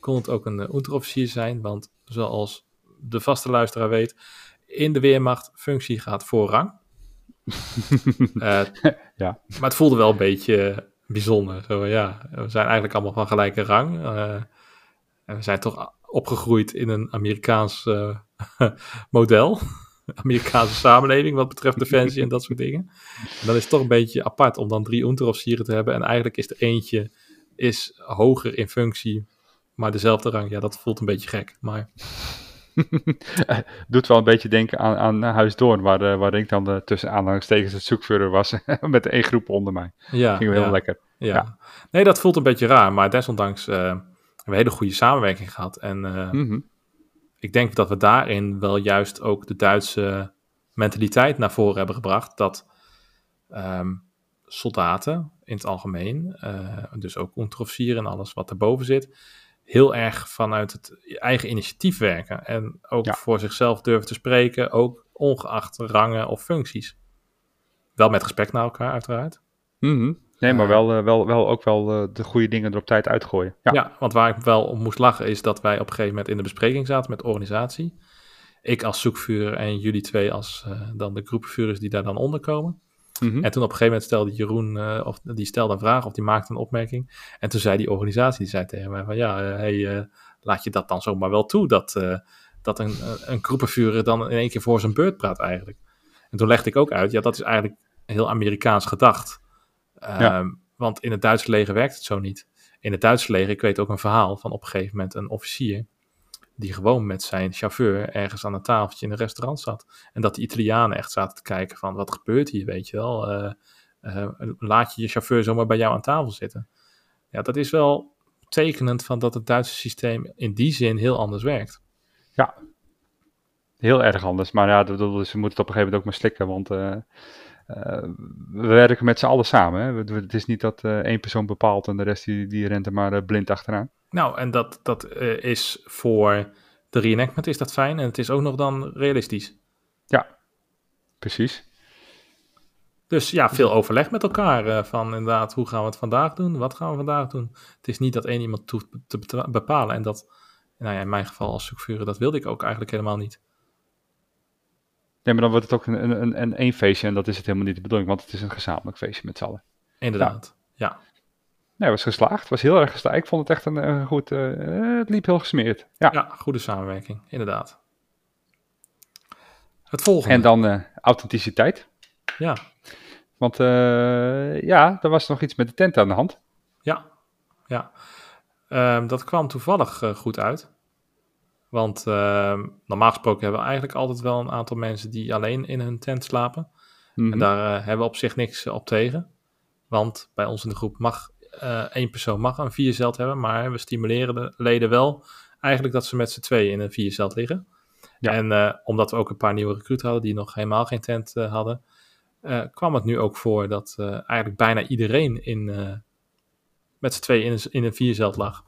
Speaker 2: kon het ook een onderofficier zijn. Want zoals de vaste luisteraar weet, in de Weermacht functie gaat voor rang. Eh,
Speaker 1: Ja.
Speaker 2: Maar het voelde wel een beetje bijzonder. Zo, ja, we zijn eigenlijk allemaal van gelijke rang. eh, en we zijn toch opgegroeid in een Amerikaans eh, model. Amerikaanse samenleving wat betreft defensie en dat soort dingen. En is toch een beetje apart om dan drie onderofficieren te hebben. En eigenlijk is er eentje is hoger in functie, maar dezelfde rang. Ja, dat voelt een beetje gek. Maar
Speaker 1: Doet wel een beetje denken aan, aan Huis Doorn, waar, eh, waar ik dan de, tussen aanhalingstekens het zoekvuurder was. met één groep onder mij.
Speaker 2: ja,
Speaker 1: Ging wel heel lekker.
Speaker 2: Ja.
Speaker 1: Ja.
Speaker 2: Nee, dat voelt een beetje raar, maar desondanks eh, hebben we een hele goede samenwerking gehad. En eh,
Speaker 1: Mhm.
Speaker 2: ik denk dat we daarin wel juist ook de Duitse mentaliteit naar voren hebben gebracht. Dat ehm, soldaten in het algemeen, eh, dus ook onderofficieren en alles wat erboven zit, heel erg vanuit het eigen initiatief werken. En ook
Speaker 1: Ja.
Speaker 2: voor zichzelf durven te spreken, ook ongeacht rangen of functies. Wel met respect naar elkaar, uiteraard.
Speaker 1: Mhm. Nee, maar
Speaker 2: Eh,
Speaker 1: wel, eh, wel, wel ook wel eh, de goede dingen er op tijd uitgooien. Ja.
Speaker 2: Ja. want waar ik wel op moest lachen is dat wij op een gegeven moment in de bespreking zaten met de organisatie. Ik als zoekvuurder en jullie twee als dan de groepenvuurders die daar dan onder komen.
Speaker 1: Mhm.
Speaker 2: En toen op een gegeven moment stelde Jeroen, eh, of die stelde een vraag of die maakte een opmerking. En toen zei die organisatie, die zei tegen mij van ja, eh, hey, eh, laat je dat dan zomaar wel toe dat, dat een, een groepenvuurder dan in één keer voor zijn beurt praat eigenlijk. En toen legde ik ook uit, ja dat is eigenlijk heel Amerikaans gedacht. Ehm,
Speaker 1: Ja.
Speaker 2: Want in het Duitse leger werkt het zo niet. In het Duitse leger, ik weet ook een verhaal van op een gegeven moment een officier die gewoon met zijn chauffeur ergens aan een tafeltje in een restaurant zat. En dat de Italianen echt zaten te kijken van wat gebeurt hier, weet je wel. Eh, eh, laat je je chauffeur zomaar bij jou aan tafel zitten. Ja, dat is wel tekenend van dat het Duitse systeem in die zin heel anders werkt.
Speaker 1: Heel erg anders. Maar ja, we moeten het op een gegeven moment ook maar slikken. Want eh, we werken met z'n allen samen. Hè. Het is niet dat eh, één persoon bepaalt en de rest die, die rent er maar eh, blind achteraan.
Speaker 2: Nou, en dat, dat eh, is voor de reenactment is dat fijn en het is ook nog dan realistisch.
Speaker 1: Precies.
Speaker 2: Dus ja, veel overleg met elkaar eh, van inderdaad, hoe gaan we het vandaag doen? Wat gaan we vandaag doen? Het is niet dat één iemand hoeft te bepalen en dat, nou ja, in mijn geval als zoekvuurder, dat wilde ik ook eigenlijk helemaal niet.
Speaker 1: Nee, maar dan wordt het ook een, een, een, een één feestje en dat is het helemaal niet de bedoeling. Want het is een gezamenlijk feestje met z'n allen.
Speaker 2: Inderdaad, ja.
Speaker 1: Nee, was geslaagd. Het was heel erg geslaagd. Ik vond het echt een, een goed... eh, het liep heel gesmeerd. Ja.
Speaker 2: Ja, goede samenwerking, inderdaad. Het volgende.
Speaker 1: En dan eh, authenticiteit.
Speaker 2: Ja,
Speaker 1: Want eh, ja, er was nog iets met de tent aan de hand.
Speaker 2: ja, ja. Ehm, dat kwam toevallig goed uit. Want ehm, normaal gesproken hebben we eigenlijk altijd wel een aantal mensen die alleen in hun tent slapen.
Speaker 1: Mhm.
Speaker 2: En daar eh, hebben we op zich niks eh, op tegen. Want bij ons in de groep mag eh, één persoon mag een vierzeld hebben. Maar we stimuleren de leden wel eigenlijk dat ze met z'n tweeën in een vierzeld liggen.
Speaker 1: Ja.
Speaker 2: En omdat we ook een paar nieuwe recruits hadden die nog helemaal geen tent hadden, kwam het nu ook voor dat eigenlijk bijna iedereen in, met z'n tweeën in een, in een vierzeld lag.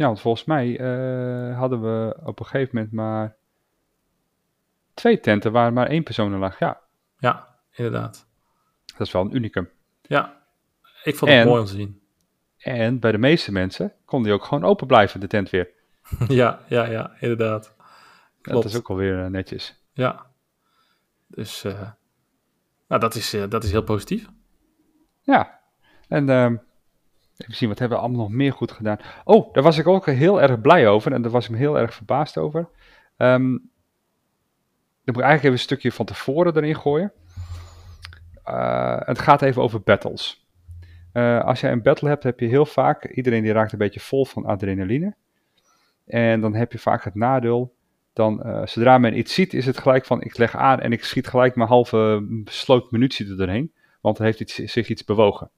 Speaker 1: Ja, want volgens mij eh, hadden we op een gegeven moment maar twee tenten waar maar één persoon in lag. Ja,
Speaker 2: Ja, inderdaad.
Speaker 1: dat is wel een unicum.
Speaker 2: Ja, ik vond het
Speaker 1: En-
Speaker 2: mooi om te zien.
Speaker 1: En bij de meeste mensen kon die ook gewoon open blijven, de tent weer.
Speaker 2: ja, ja, ja, inderdaad. Klopt.
Speaker 1: Dat is ook alweer eh, netjes.
Speaker 2: Ja. Dus, eh, nou, dat is, dat is heel positief.
Speaker 1: Ja, en ehm, even zien, wat hebben we allemaal nog meer goed gedaan? Oh, daar was ik ook heel erg blij over en daar was ik me heel erg verbaasd over. Ehm dan moet ik eigenlijk even een stukje van tevoren erin gooien. Eh, het gaat even over battles. Eh, als jij een battle hebt, heb je heel vaak, iedereen die raakt een beetje vol van adrenaline. En dan heb je vaak het nadeel, dan, eh, zodra men iets ziet, is het gelijk van ik leg aan en ik schiet gelijk mijn halve sloot munitie er doorheen. Want er heeft iets, zich iets bewogen.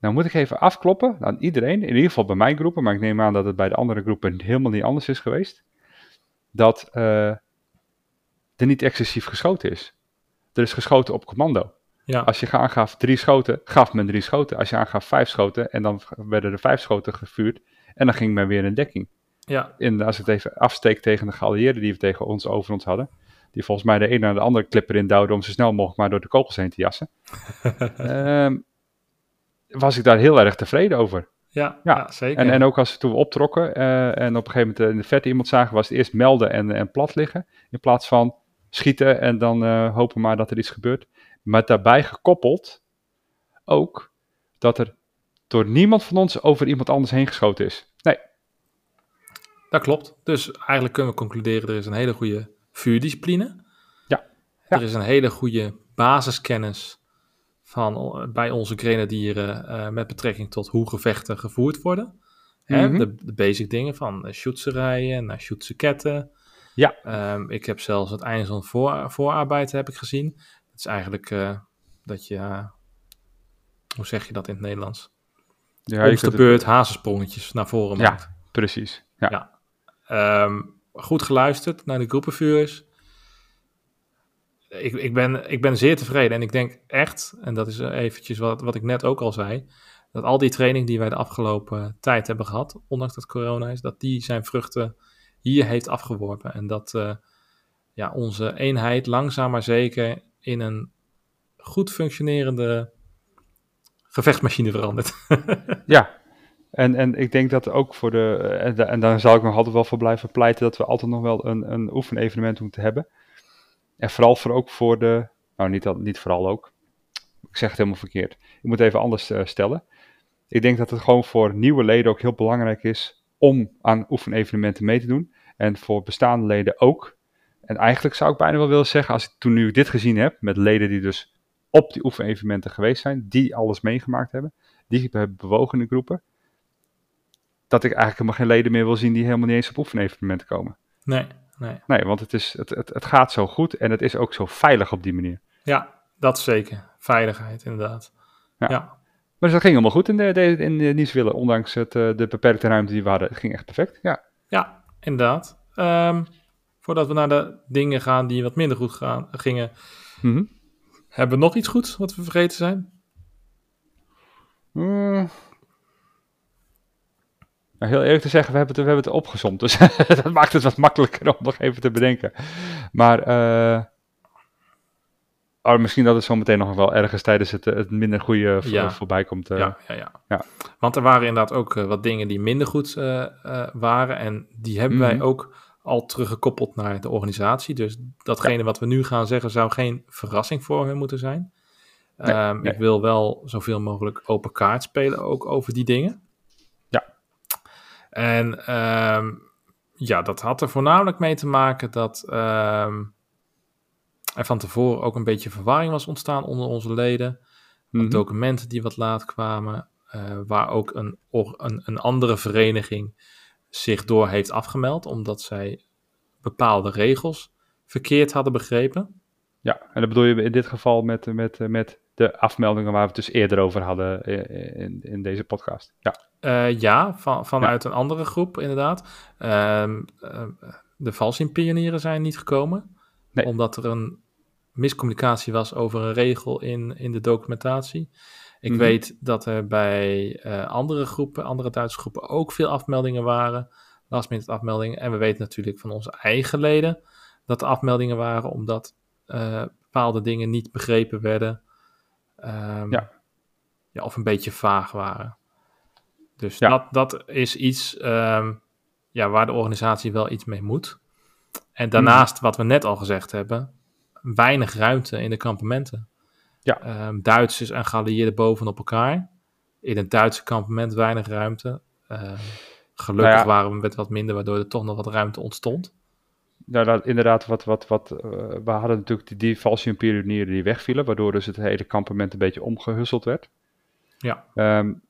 Speaker 1: Nou moet ik even afkloppen aan iedereen, in ieder geval bij mijn groepen, maar ik neem aan dat het bij de andere groepen helemaal niet anders is geweest. Dat eh, er niet excessief geschoten is. Er is geschoten op commando.
Speaker 2: Ja,
Speaker 1: Als je aangaf drie schoten, gaf men drie schoten. Als je aangaf vijf schoten, en dan werden er vijf schoten gevuurd. En dan ging men weer in dekking.
Speaker 2: ja,
Speaker 1: En als ik het even afsteek tegen de geallieerden die we tegen ons over ons hadden. Die volgens mij de een naar de andere clip erin duwden om zo snel mogelijk maar door de kogels heen te jassen. Ehm, was ik daar heel erg tevreden over.
Speaker 2: ja,
Speaker 1: Ja,
Speaker 2: ja, zeker.
Speaker 1: En, en ook als we toen optrokken eh, en op een gegeven moment in de verte iemand zagen, was het eerst melden en, en plat liggen. In plaats van schieten en dan eh, hopen maar dat er iets gebeurt. Maar daarbij gekoppeld ook dat er door niemand van ons over iemand anders heen geschoten is. Nee,
Speaker 2: Dat klopt. Dus eigenlijk kunnen we concluderen, er is een hele goede vuurdiscipline.
Speaker 1: Ja.
Speaker 2: Er is een hele goede basiskennis van, bij onze grenadieren eh, met betrekking tot hoe gevechten gevoerd worden. Hè,
Speaker 1: Mhm.
Speaker 2: de, de basic dingen van uh, shootserrijen naar shootseketten.
Speaker 1: Ja.
Speaker 2: Ehm, ik heb zelfs het einde van voor, voorarbeid heb ik gezien. Dat is eigenlijk eh, dat je, eh, hoe zeg je dat in het Nederlands?
Speaker 1: ja, je
Speaker 2: de
Speaker 1: het-
Speaker 2: beurt hazensprongetjes naar voren
Speaker 1: Ja.
Speaker 2: maakt.
Speaker 1: precies. Ja.
Speaker 2: Ja. Ehm, goed geluisterd naar de groepenvuurs. Ik, ik, ben, ik ben zeer tevreden en ik denk echt, en dat is eh, eventjes wat, wat ik net ook al zei, dat al die training die wij de afgelopen tijd hebben gehad, ondanks dat corona is, dat die zijn vruchten hier heeft afgeworpen. En dat eh, ja, onze eenheid langzaam maar zeker in een goed functionerende gevechtsmachine veranderd.
Speaker 1: ja, en, en ik denk dat ook voor de, en, en daar zal ik nog altijd wel voor blijven pleiten, dat we altijd nog wel een, een oefenevenement moeten hebben. En vooral voor ook voor de, nou niet, niet vooral ook, ik zeg het helemaal verkeerd. Ik moet even anders uh, stellen. Ik denk dat het gewoon voor nieuwe leden ook heel belangrijk is om aan oefenevenementen mee te doen. En voor bestaande leden ook. En eigenlijk zou ik bijna wel willen zeggen, als ik toen nu dit gezien heb, met leden die dus op die oefenevenementen geweest zijn, die alles meegemaakt hebben, die hebben bewogen in de groepen, dat ik eigenlijk helemaal geen leden meer wil zien die helemaal niet eens op oefenevenementen komen.
Speaker 2: Nee, nee.
Speaker 1: Nee, want het, is, het, het, het gaat zo goed en het is ook zo veilig op die manier.
Speaker 2: Ja, dat zeker. Veiligheid, inderdaad. Ja. ja.
Speaker 1: Maar dat ging helemaal goed in, de, in de Nieswille, ondanks het, eh, de beperkte ruimte die we hadden. Het ging echt perfect, ja.
Speaker 2: Ja, inderdaad. Um, voordat we naar de dingen gaan die wat minder goed gaan, gingen, mm hebben we nog iets goeds wat we vergeten zijn?
Speaker 1: Mm. Nou, heel eerlijk te zeggen, we hebben het, we hebben het opgezomd. Dus dat maakt het wat makkelijker om nog even te bedenken. Maar uh, oh, misschien dat het zo meteen nog wel ergens tijdens het, het minder goede ja. voorbij komt.
Speaker 2: Uh, ja, ja, ja, ja, Want er waren inderdaad ook uh, wat dingen die minder goed waren. En die hebben wij mhm. ook al teruggekoppeld naar de organisatie. Dus datgene wat we nu gaan zeggen zou geen verrassing voor hen moeten zijn. Nee, um, nee. Ik wil wel zoveel mogelijk open kaart spelen ook over die dingen. En um, ja, dat had er voornamelijk mee te maken dat um, er van tevoren ook een beetje verwarring was ontstaan onder onze leden. Mm -hmm. Documenten die wat laat kwamen, uh, waar ook een, een, een andere vereniging zich door heeft afgemeld, omdat zij bepaalde regels verkeerd hadden begrepen.
Speaker 1: Ja, en dat bedoel je in dit geval met, met, met de afmeldingen waar we het dus eerder over hadden in, in deze podcast. Ja,
Speaker 2: uh, ja van, vanuit een andere groep inderdaad. Uh, de valsinpionieren zijn niet gekomen, nee. omdat er een miscommunicatie was over een regel in, in de documentatie. Ik mm -hmm. weet dat er bij uh, andere groepen, andere Duitse groepen, ook veel afmeldingen waren. Last minute afmeldingen. En we weten natuurlijk van onze eigen leden dat er afmeldingen waren, omdat bepaalde dingen niet begrepen werden. Um, ja. ja. Of een beetje vaag waren. Dus ja. dat, dat is iets um, ja, waar de organisatie wel iets mee moet. En daarnaast, mm. wat we net al gezegd hebben, weinig ruimte in de kampementen. Ja. Um, Duitsers en geallieerden bovenop elkaar. In een Duitse kampement weinig ruimte. Uh, gelukkig nou ja. waren we met wat minder, waardoor er toch nog wat ruimte ontstond
Speaker 1: nou, dat, inderdaad, wat, wat, wat, uh, we hadden natuurlijk die, die valse pionieren die wegvielen, waardoor dus het hele kampement een beetje omgehusseld werd. Ja. Um,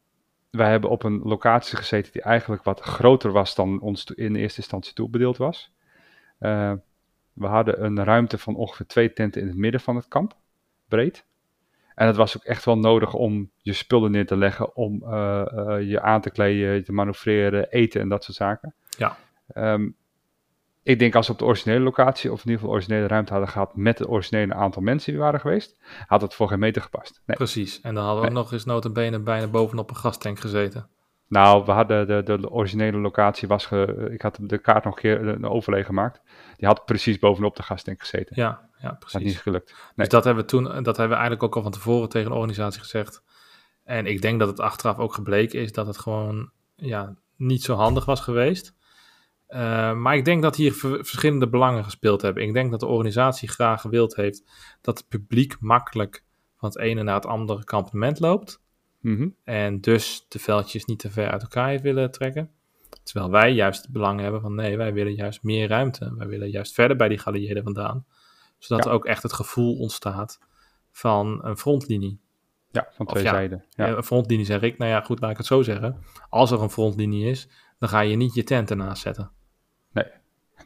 Speaker 1: wij hebben op een locatie gezeten die eigenlijk wat groter was dan ons in eerste instantie toebedeeld was. Uh, we hadden een ruimte van ongeveer twee tenten in het midden van het kamp, breed. En het was ook echt wel nodig om je spullen neer te leggen, om uh, uh, je aan te kleden, te manoeuvreren, eten en dat soort zaken. Ja. Um, ik denk als we op de originele locatie, of in ieder geval originele ruimte hadden gehad met het originele aantal mensen die waren geweest, had het voor geen meter gepast.
Speaker 2: Nee. Precies, en dan hadden we nee. ook nog eens notabene bijna bovenop een gastank gezeten.
Speaker 1: Nou, we hadden de, de, de originele locatie was, ge, ik had de kaart nog een keer een overleg gemaakt, die had precies bovenop de gastank gezeten.
Speaker 2: Ja, ja precies.
Speaker 1: Dat niet gelukt. Nee.
Speaker 2: Dus dat hebben we toen, dat hebben we eigenlijk ook al van tevoren tegen de organisatie gezegd. En ik denk dat het achteraf ook gebleken is dat het gewoon ja, niet zo handig was geweest. Uh, maar ik denk dat hier verschillende belangen gespeeld hebben. Ik denk dat de organisatie graag gewild heeft dat het publiek makkelijk van het ene naar het andere kampement loopt. Mm -hmm. En dus de veldjes niet te ver uit elkaar heeft willen trekken. Terwijl wij juist het belang hebben van nee, wij willen juist meer ruimte. Wij willen juist verder bij die geallieerden vandaan. Zodat ja. er ook echt het gevoel ontstaat van een frontlinie.
Speaker 1: Ja, van twee ja, zijden.
Speaker 2: Ja. Een frontlinie zeg ik. Nou ja, goed, laat ik het zo zeggen. Als er een frontlinie is, dan ga je niet je tent ernaast zetten.
Speaker 1: Nou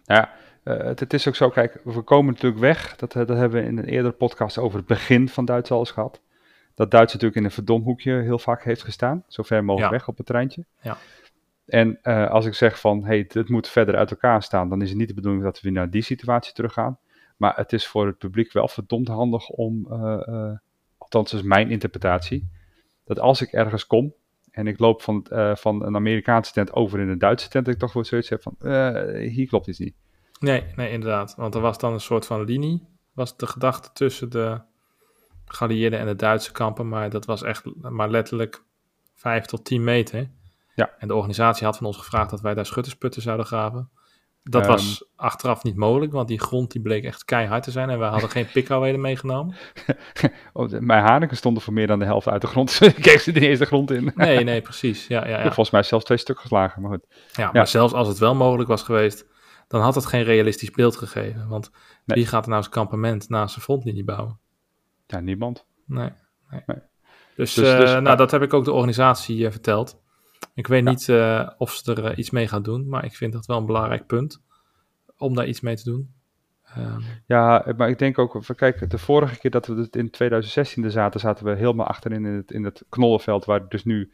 Speaker 1: ja, uh, het, het, is ook zo, kijk, we komen natuurlijk weg. Dat, dat hebben we in een eerdere podcast over het begin van Duits al eens gehad. Dat Duits natuurlijk in een verdomhoekje heel vaak heeft gestaan. Zo ver mogelijk ja. weg op het treintje. Ja. En uh, als ik zeg van, hey, het moet verder uit elkaar staan, dan is het niet de bedoeling dat we weer naar die situatie teruggaan. Maar het is voor het publiek wel verdomd handig om, uh, althans is mijn interpretatie, dat als ik ergens kom en ik loop van, uh, van een Amerikaanse tent over in een Duitse tent, dat ik toch wel zoiets heb van, uh, hier klopt iets niet.
Speaker 2: Nee, nee, inderdaad. Want er was dan een soort van linie, was de gedachte tussen de geallieerden en de Duitse kampen, maar dat was echt maar letterlijk 5 tot 10 meter.
Speaker 1: Ja.
Speaker 2: En de organisatie had van ons gevraagd dat wij daar schuttersputten zouden graven. Dat
Speaker 1: Ehm.
Speaker 2: was achteraf niet mogelijk, want die grond die bleek echt keihard te zijn en we hadden geen pikhouwelen meegenomen.
Speaker 1: Oh, de- mijn haringen stonden voor meer dan de helft uit de grond. Dus ik kreeg ze de grond in.
Speaker 2: Nee, nee, precies. Ja, ja, ja.
Speaker 1: volgens mij zelfs twee stukken geslagen. Maar goed.
Speaker 2: ja maar zelfs als het wel mogelijk was geweest, dan had het geen realistisch beeld gegeven. Want
Speaker 1: Nee.
Speaker 2: wie gaat er nou zijn kampement naast zijn frontlinie bouwen?
Speaker 1: Ja, niemand.
Speaker 2: Nee. nee.
Speaker 1: Nee.
Speaker 2: Dus,
Speaker 1: Dus-
Speaker 2: eh,
Speaker 1: dus,
Speaker 2: nou, dat heb ik ook de organisatie eh, verteld. Ik weet
Speaker 1: Ja.
Speaker 2: niet eh, of ze er eh, iets mee gaan doen, maar ik vind dat wel een belangrijk punt om daar iets mee te doen. Ehm,
Speaker 1: Ja, maar ik denk ook, kijk, de vorige keer dat we het in 2016 er zaten, zaten we helemaal achterin in het, in het knollenveld, waar dus nu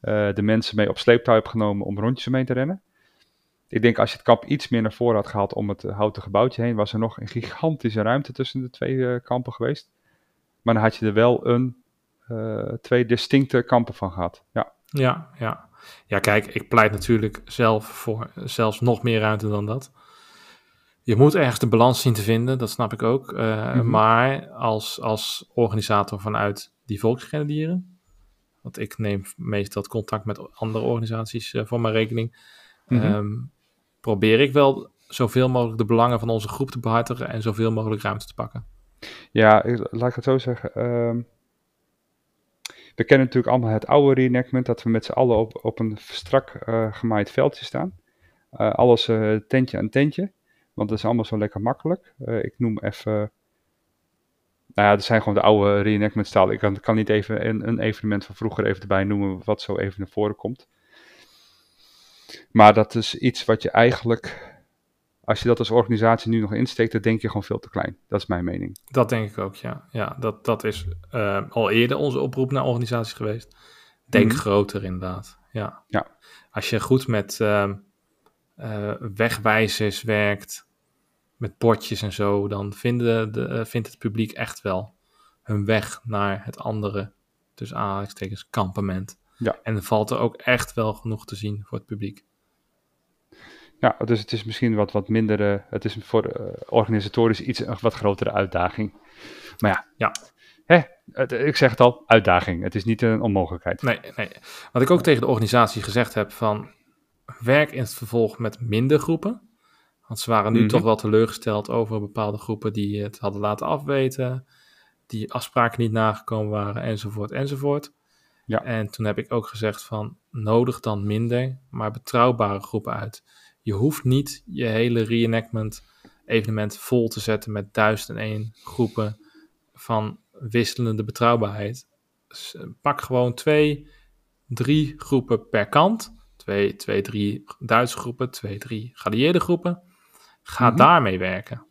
Speaker 1: eh, de mensen mee op sleeptouw hebben genomen om rondjes mee te rennen. Ik denk als je het kamp iets meer naar voren had gehaald om het houten gebouwtje heen, was er nog een gigantische ruimte tussen de twee kampen geweest. Maar dan had je er wel een, twee distincte kampen van gehad. Ja,
Speaker 2: ja, ja. Ja, kijk, ik pleit natuurlijk zelf voor zelfs nog meer ruimte dan dat. Je moet ergens de balans zien te vinden, dat snap ik ook. Eh,
Speaker 1: Mhm.
Speaker 2: Maar als, als organisator vanuit die volksgrenadieren, want ik neem meestal contact met andere organisaties eh, voor mijn rekening,
Speaker 1: Mhm.
Speaker 2: Ehm, probeer ik wel zoveel mogelijk de belangen van onze groep te behartigen en zoveel mogelijk ruimte te pakken.
Speaker 1: Ja, ik- laat ik het zo zeggen. ehm, we kennen natuurlijk allemaal het oude reenactment, dat we met z'n allen op, op een strak eh, gemaaid veldje staan. Eh, alles eh, tentje aan tentje, want dat is allemaal zo lekker makkelijk. Ik noem even... Nou ja, dat zijn gewoon de oude reenactment stijl. Ik kan, kan niet even een, een evenement van vroeger even erbij noemen, wat zo even naar voren komt. Maar dat is iets wat je eigenlijk, als je dat als organisatie nu nog insteekt, dan denk je gewoon veel te klein. Dat is mijn mening.
Speaker 2: Dat denk ik ook, ja. ja dat, dat is eh, al eerder onze oproep naar organisaties geweest. Denk
Speaker 1: Mhm.
Speaker 2: groter inderdaad, ja.
Speaker 1: Ja.
Speaker 2: Als je goed met eh, wegwijzers werkt, met bordjes en zo, dan vinden de, eh, vindt het publiek echt wel hun weg naar het andere, dus aanhalingstekens, kampement.
Speaker 1: Ja.
Speaker 2: En er valt er ook echt wel genoeg te zien voor het publiek.
Speaker 1: Ja, dus het is misschien wat, wat minder, het is voor eh, organisatorisch iets een wat grotere uitdaging. Maar ja,
Speaker 2: Ja.
Speaker 1: Hè, het- ik zeg het al, uitdaging. Het is niet een onmogelijkheid.
Speaker 2: Nee, nee. Wat ik ook tegen de organisatie gezegd heb van werk in het vervolg met minder groepen. Want ze waren nu
Speaker 1: Mhm.
Speaker 2: toch wel teleurgesteld over bepaalde groepen die het hadden laten afweten, die afspraken niet nagekomen waren, enzovoort, enzovoort.
Speaker 1: Ja.
Speaker 2: En toen heb ik ook gezegd van nodig dan minder, maar betrouwbare groepen uit. Je hoeft niet je hele reenactment evenement vol te zetten met duizend en één groepen van wisselende betrouwbaarheid. Dus, eh, pak gewoon twee, drie groepen per kant. Twee, twee drie Duitse groepen, twee, drie geallieerde groepen. Ga
Speaker 1: Mhm.
Speaker 2: daarmee werken.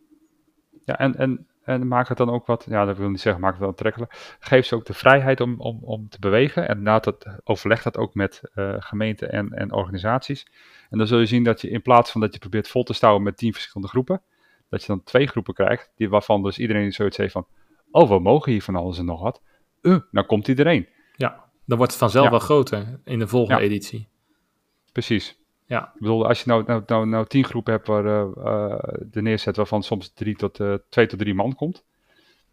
Speaker 1: Ja, en, en, en maak het dan ook wat, ja, dat wil niet zeggen, maak het wel aantrekkelijk. Geef ze ook de vrijheid om, om, om te bewegen. En na dat, overleg dat ook met eh, gemeenten en, en organisaties. En dan zul je zien dat je in plaats van dat je probeert vol te stouwen met tien verschillende groepen, dat je dan twee groepen krijgt, die, waarvan dus iedereen zoiets heeft van, oh, we mogen hier van alles en nog wat. Uh, nou komt iedereen.
Speaker 2: Ja, dan wordt het vanzelf
Speaker 1: Ja.
Speaker 2: wel groter in de volgende
Speaker 1: Ja.
Speaker 2: editie.
Speaker 1: Precies.
Speaker 2: Ja.
Speaker 1: Ik bedoel, als je nou, nou, nou, nou tien groepen hebt waar eh, eh, de neerzet waarvan soms drie tot, eh, twee tot drie man komt.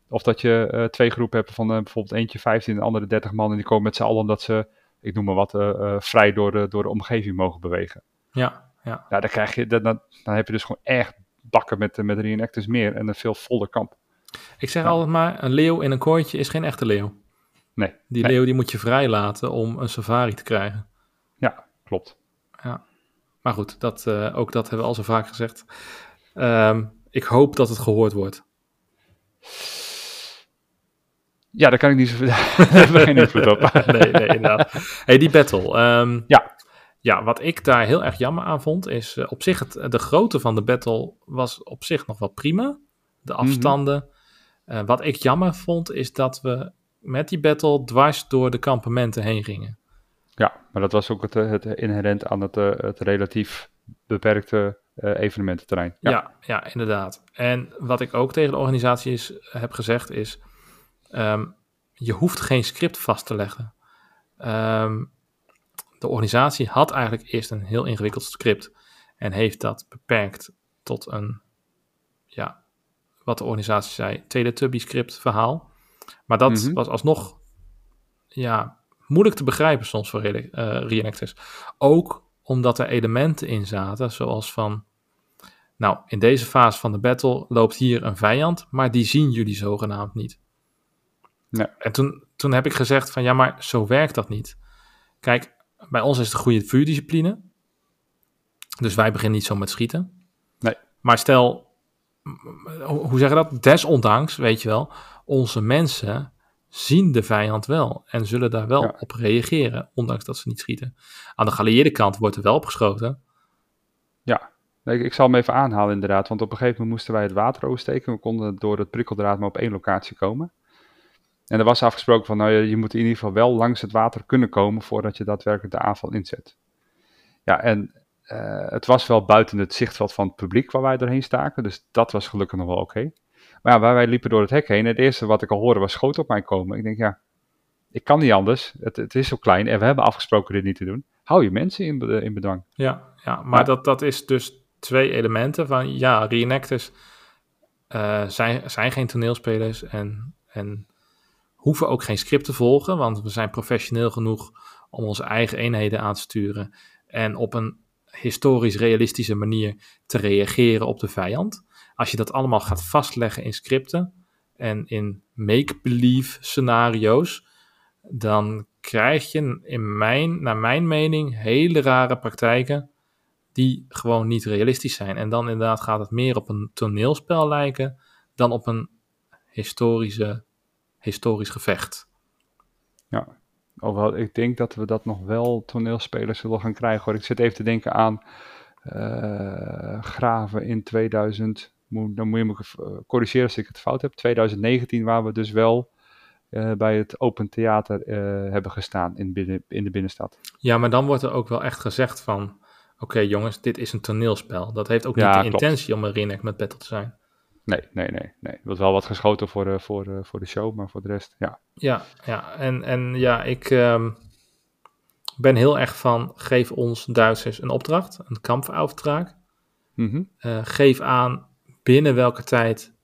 Speaker 1: Of dat je twee groepen hebt van bijvoorbeeld eentje 15 en de andere 30 man. En die komen met z'n allen omdat ze, ik noem maar wat, vrij door de, door de omgeving mogen bewegen.
Speaker 2: Ja, ja.
Speaker 1: Ja, dan, krijg je, dan, dan, dan heb je dus gewoon echt bakken met, met reenactors meer en een veel voller kamp.
Speaker 2: Ik zeg
Speaker 1: Ja.
Speaker 2: altijd maar, een leeuw in een kooitje is geen echte leeuw.
Speaker 1: Nee,
Speaker 2: Die
Speaker 1: nee.
Speaker 2: leeuw die moet je vrijlaten om een safari te krijgen.
Speaker 1: ja, klopt.
Speaker 2: Maar goed, dat, eh, ook dat hebben we al zo vaak gezegd. Ehm, ik hoop dat het gehoord wordt.
Speaker 1: Ja, daar kan ik niet zoveel, daar hebben we geen invloed op.
Speaker 2: nee, nee, inderdaad. Hey, die battle. ehm,
Speaker 1: Ja.
Speaker 2: Ja, wat ik daar heel erg jammer aan vond, is eh, op zich het, de grootte van de battle was op zich nog wel prima. De
Speaker 1: Mhm.
Speaker 2: afstanden. Eh, wat ik jammer vond, is dat we met die battle dwars door de kampementen heen gingen.
Speaker 1: Ja, maar dat was ook het, eh, het inherent aan het, eh, het relatief beperkte eh, evenemententerrein.
Speaker 2: Ja. ja, inderdaad. En wat ik ook tegen de organisatie is, heb gezegd is, ehm, je hoeft geen script vast te leggen. Ehm, de organisatie had eigenlijk eerst een heel ingewikkeld script en heeft dat beperkt tot een, ja, wat de organisatie zei, Teletubby script verhaal. Maar dat
Speaker 1: Mhm.
Speaker 2: was alsnog ja, moeilijk te begrijpen soms voor re- eh, reenactors. Ook omdat er elementen in zaten, zoals van... Nou, in deze fase van de battle loopt hier een vijand, maar die zien jullie zogenaamd niet.
Speaker 1: Nee.
Speaker 2: En toen, toen heb ik gezegd van, ja, maar zo werkt dat niet. Kijk, bij ons is het een goede vuurdiscipline. Dus wij beginnen niet zo met schieten.
Speaker 1: Nee.
Speaker 2: Maar stel, hoe zeg je dat? Desondanks, weet je wel, onze mensen zien de vijand wel en zullen daar wel
Speaker 1: Ja.
Speaker 2: op reageren, ondanks dat ze niet schieten. Aan de geallieerde kant wordt er wel op geschoten.
Speaker 1: Nee, ik, ik zal hem even aanhalen inderdaad, want op een gegeven moment moesten wij het water oversteken. We konden door het prikkeldraad maar op één locatie komen. En er was afgesproken van, nou ja, je moet in ieder geval wel langs het water kunnen komen voordat je daadwerkelijk de aanval inzet. Ja, en eh, het was wel buiten het zichtveld van het publiek waar wij doorheen staken, dus dat was gelukkig nog wel oké. Maar ja, waar wij liepen door het hek heen, het eerste wat ik al hoorde was schoten op mij komen. Ik denk, ja, ik kan niet anders. Het, het is zo klein en we hebben afgesproken dit niet te doen. Hou je mensen in, in bedwang.
Speaker 2: Ja, ja maar
Speaker 1: Ja.
Speaker 2: Dat, dat is dus twee elementen van, ja, reenactors eh, zijn, zijn geen toneelspelers en, en hoeven ook geen script te volgen, want we zijn professioneel genoeg om onze eigen eenheden aan te sturen en op een historisch realistische manier te reageren op de vijand. Als je dat allemaal gaat vastleggen in scripten en in make-believe scenario's, dan krijg je in mijn, naar mijn mening hele rare praktijken die gewoon niet realistisch zijn. En dan inderdaad gaat het meer op een toneelspel lijken dan op een historische, historisch gevecht.
Speaker 1: Alhoewel, ik denk dat we dat nog wel toneelspelers zullen gaan krijgen. Hoor. Ik zit even te denken aan eh, Graven in 2000. Moet, dan moet je me eh, corrigeren als ik het fout heb. 2019, waar we dus wel eh, bij het Open Theater eh, hebben gestaan in, binnen, in de binnenstad.
Speaker 2: Ja, maar dan wordt er ook wel echt gezegd van... Oké jongens, dit is een toneelspel. Dat heeft ook
Speaker 1: Ja,
Speaker 2: niet de
Speaker 1: klopt.
Speaker 2: intentie om een reenact met battle te zijn.
Speaker 1: Nee, nee, nee. nee. Er wordt wel wat geschoten voor, voor, voor de show, maar voor de rest, ja.
Speaker 2: Ja, ja. En, en ja, ik ehm, ben heel erg van... Geef ons Duitsers een opdracht, een kampfaufdracht.
Speaker 1: Mhm.
Speaker 2: Geef aan binnen welke tijd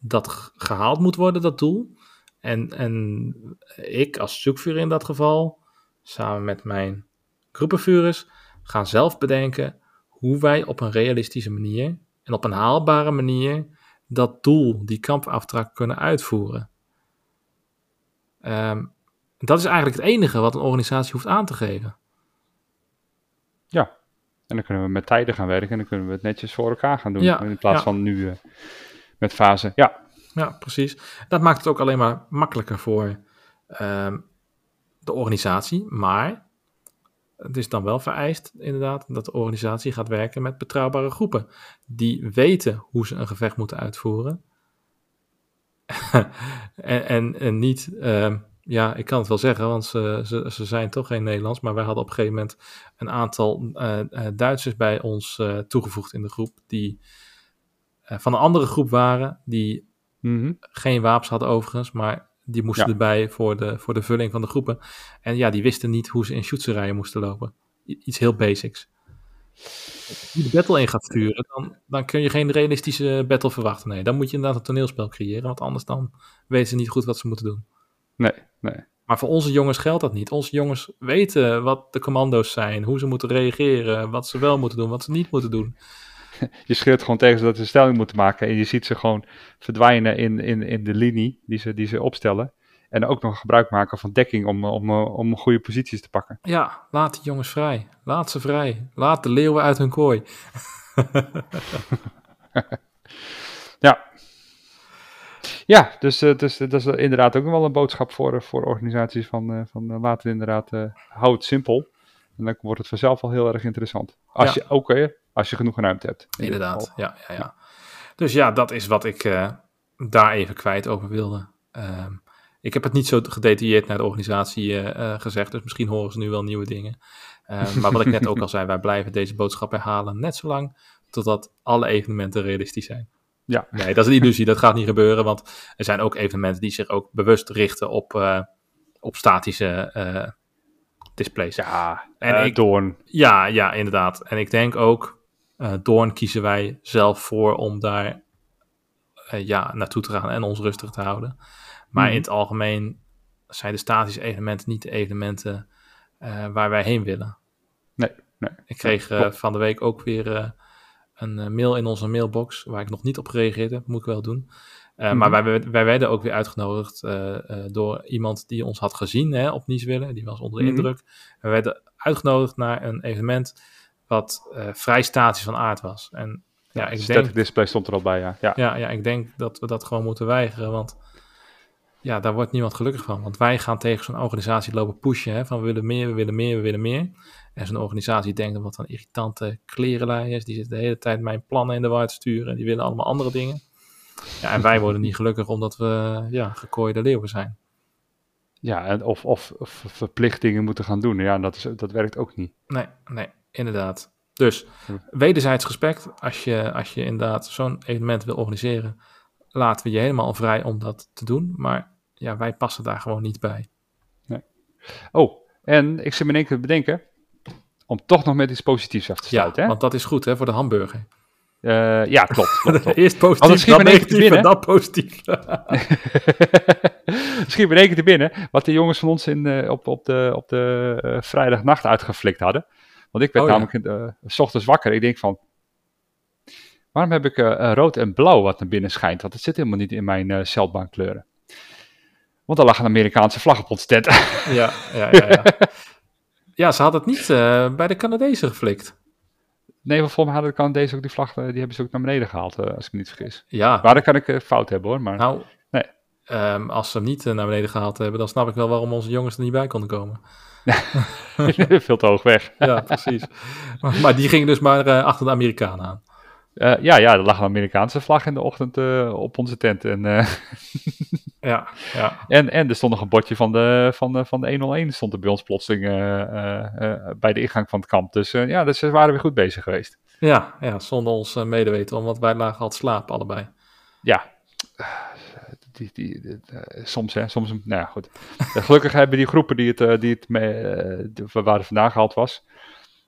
Speaker 2: dat gehaald moet worden, dat doel. En, en ik als zoekvuur in dat geval, samen met mijn groepenvuurders, gaan zelf bedenken hoe wij op een realistische manier en op een haalbare manier dat doel, die kampafdracht, kunnen uitvoeren. Ehm, dat is eigenlijk het enige wat een organisatie hoeft aan te geven.
Speaker 1: Ja. En dan kunnen we met tijden gaan werken en dan kunnen we het netjes voor elkaar gaan doen.
Speaker 2: Ja,
Speaker 1: in plaats
Speaker 2: ja.
Speaker 1: van nu eh, met fase. Ja,
Speaker 2: Ja, precies. Dat maakt het ook alleen maar makkelijker voor ehm, de organisatie. Maar het is dan wel vereist, inderdaad, dat de organisatie gaat werken met betrouwbare groepen. Die weten hoe ze een gevecht moeten uitvoeren. en, en, en niet, ehm, ja, ik kan het wel zeggen, want ze, ze, ze zijn toch geen Nederlands. Maar wij hadden op een gegeven moment een aantal eh, eh, Duitsers bij ons eh, toegevoegd in de groep. Die van een andere groep waren, die
Speaker 1: Mhm.
Speaker 2: geen wapens hadden overigens, maar die moesten
Speaker 1: Ja.
Speaker 2: erbij voor de, voor de vulling van de groepen. En ja, die wisten niet hoe ze in shootserrijen moesten lopen. I- iets heel basics. Als je de battle in gaat sturen, dan, dan kun je geen realistische battle verwachten. Nee, dan moet je inderdaad een toneelspel creëren, want anders dan weten ze niet goed wat ze moeten doen.
Speaker 1: Nee, nee.
Speaker 2: Maar voor onze jongens geldt dat niet. Onze jongens weten wat de commando's zijn, hoe ze moeten reageren, wat ze wel moeten doen, wat ze niet moeten doen.
Speaker 1: Je schreeuwt gewoon tegen ze dat ze een stelling moeten maken. En je ziet ze gewoon verdwijnen in, in, in de linie die ze, die ze opstellen. En ook nog gebruik maken van dekking om, om, om goede posities te pakken.
Speaker 2: Ja, laat die jongens vrij. Laat ze vrij. Laat de leeuwen uit hun kooi.
Speaker 1: Ja. Ja, dus, eh, dus dat is inderdaad ook nog wel een boodschap voor, eh, voor organisaties van, eh, van eh, laten inderdaad, eh hou het simpel. En dan wordt het vanzelf al heel erg interessant. Als
Speaker 2: Ja.
Speaker 1: je ook als je genoeg ruimte hebt. in
Speaker 2: Inderdaad, ja, ja, ja. Dus ja, dat is wat ik eh, daar even kwijt over wilde. Ehm, ik heb het niet zo gedetailleerd naar de organisatie eh, eh, gezegd, dus misschien horen ze nu wel nieuwe dingen. Ehm, maar wat ik net ook al zei, wij blijven deze boodschap herhalen net zolang totdat alle evenementen realistisch zijn.
Speaker 1: Ja.
Speaker 2: Nee, dat is een illusie, dat gaat niet gebeuren, want er zijn ook evenementen die zich ook bewust richten op, eh, op statische eh, displays.
Speaker 1: Ja,
Speaker 2: En
Speaker 1: en
Speaker 2: ik-
Speaker 1: Doorn.
Speaker 2: Ja, ja, inderdaad. En ik denk ook, eh Doorn kiezen wij zelf voor om daar eh, ja, naartoe te gaan en ons rustig te houden. Maar
Speaker 1: Mhm.
Speaker 2: in het algemeen zijn de statische evenementen niet de evenementen eh, waar wij heen willen.
Speaker 1: Nee, nee.
Speaker 2: Ik kreeg eh, van de week ook weer eh, een eh, mail in onze mailbox waar ik nog niet op gereageerd heb. Moet ik wel doen. Eh,
Speaker 1: Mhm.
Speaker 2: Maar wij, wij werden ook weer uitgenodigd eh, door iemand die ons had gezien hè, op Nice Die was onder de
Speaker 1: Mhm.
Speaker 2: indruk. We werden uitgenodigd naar een evenement wat vrij statisch van aard was. En ja, ik
Speaker 1: Static
Speaker 2: denk,
Speaker 1: display stond er al bij, ja. ja.
Speaker 2: ja, ja, ik denk dat we dat gewoon moeten weigeren. Want ja, daar wordt niemand gelukkig van. Want wij gaan tegen zo'n organisatie lopen pushen. Hè, van we willen meer, we willen meer, we willen meer. En zo'n organisatie denkt dat wat een irritante klerenlei is. Die zit de hele tijd mijn plannen in de war te sturen. En die willen allemaal andere dingen. Ja, en wij worden niet gelukkig omdat we ja, gekooide leeuwen zijn.
Speaker 1: Ja, en of, of, of verplichtingen moeten gaan doen. Ja, dat, is, dat werkt ook niet.
Speaker 2: Nee, nee, inderdaad. Dus
Speaker 1: Hm.
Speaker 2: wederzijds respect. Als je, als je inderdaad zo'n evenement wil organiseren, laten we je helemaal vrij om dat te doen. Maar ja, wij passen daar gewoon niet bij.
Speaker 1: Oh, en ik zit me in één keer te bedenken, om toch nog met iets positiefs af te
Speaker 2: Ja,
Speaker 1: sluiten. hè?
Speaker 2: want dat is goed hè, voor de hamburger.
Speaker 1: Eh, ja, klopt. klopt, klopt.
Speaker 2: Eerst positief, dan
Speaker 1: me in
Speaker 2: negatief en dan positief.
Speaker 1: Misschien ik te binnen wat de jongens van ons in, eh, op, op de, op de eh, vrijdagnacht uitgeflikt hadden. Want ik werd
Speaker 2: Oh, ja.
Speaker 1: namelijk eh, s ochtends wakker. Ik denk van, waarom heb ik rood en blauw wat naar binnen schijnt? Want het zit helemaal niet in mijn celbaankleuren. Want er lag een Amerikaanse vlag op ons tent.
Speaker 2: ja, ja, ja, ja. Ja, ze had het niet eh, bij de Canadezen geflikt.
Speaker 1: nee, maar volgens mij hadden de Canadezen ook die vlag, eh, die hebben ze ook naar beneden gehaald, eh, als ik me niet vergis.
Speaker 2: Ja,
Speaker 1: Maar dan kan ik fout hebben hoor. Maar
Speaker 2: nou,
Speaker 1: Nee.
Speaker 2: ehm, als ze hem niet naar beneden gehaald hebben, dan snap ik wel waarom onze jongens er niet bij konden komen.
Speaker 1: veel te hoog weg.
Speaker 2: Ja, precies. maar, maar die gingen dus maar achter de Amerikanen aan.
Speaker 1: Ja, ja, er lag een Amerikaanse vlag in de ochtend op onze tent. En,
Speaker 2: Ja, ja.
Speaker 1: en, en er stond nog een bordje van de, van de, van de 101 stond er bij ons plotseling eh, eh, eh, bij de ingang van het kamp. Dus ja, dus ze waren weer goed bezig geweest.
Speaker 2: Ja, ja, zonder ons medeweten, want wij lagen al slapen allebei.
Speaker 1: Ja, die, die, die, soms hè, soms, nou ja, goed. Gelukkig hebben die groepen die het, die het mee, waar het vandaan gehaald was,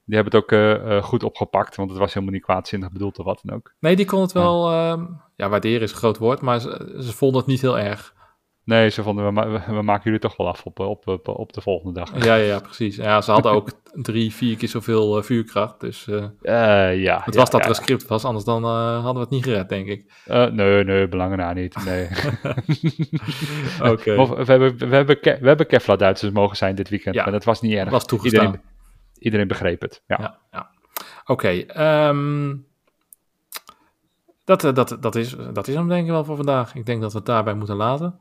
Speaker 1: die hebben het ook uh, goed opgepakt, want het was helemaal niet kwaadzinnig bedoeld of wat dan ook.
Speaker 2: Nee, die kon het wel, ja, ja waarderen is een groot woord, maar ze, ze vonden het niet heel erg.
Speaker 1: Nee, ze vonden, we, we, maken jullie toch wel af op, op, op, de volgende dag.
Speaker 2: Ja, ja, precies. Ja, ze hadden ook drie, vier keer zoveel uh, vuurkracht. Dus uh,
Speaker 1: ja,
Speaker 2: het was dat
Speaker 1: ja.
Speaker 2: er een script was, anders dan hadden we het niet gered, denk ik.
Speaker 1: nee, nee, belangen na niet. Nee.
Speaker 2: Oké. Okay.
Speaker 1: we hebben, we, hebben we hebben Kevlar-Duitsers mogen zijn dit weekend, ja, maar dat was niet erg.
Speaker 2: was toegestaan.
Speaker 1: Iedereen, iedereen begreep het, ja.
Speaker 2: ja, ja. Oké, okay, um, dat, dat, dat, is, dat is hem denk ik wel voor vandaag. Ik denk dat we het daarbij moeten laten.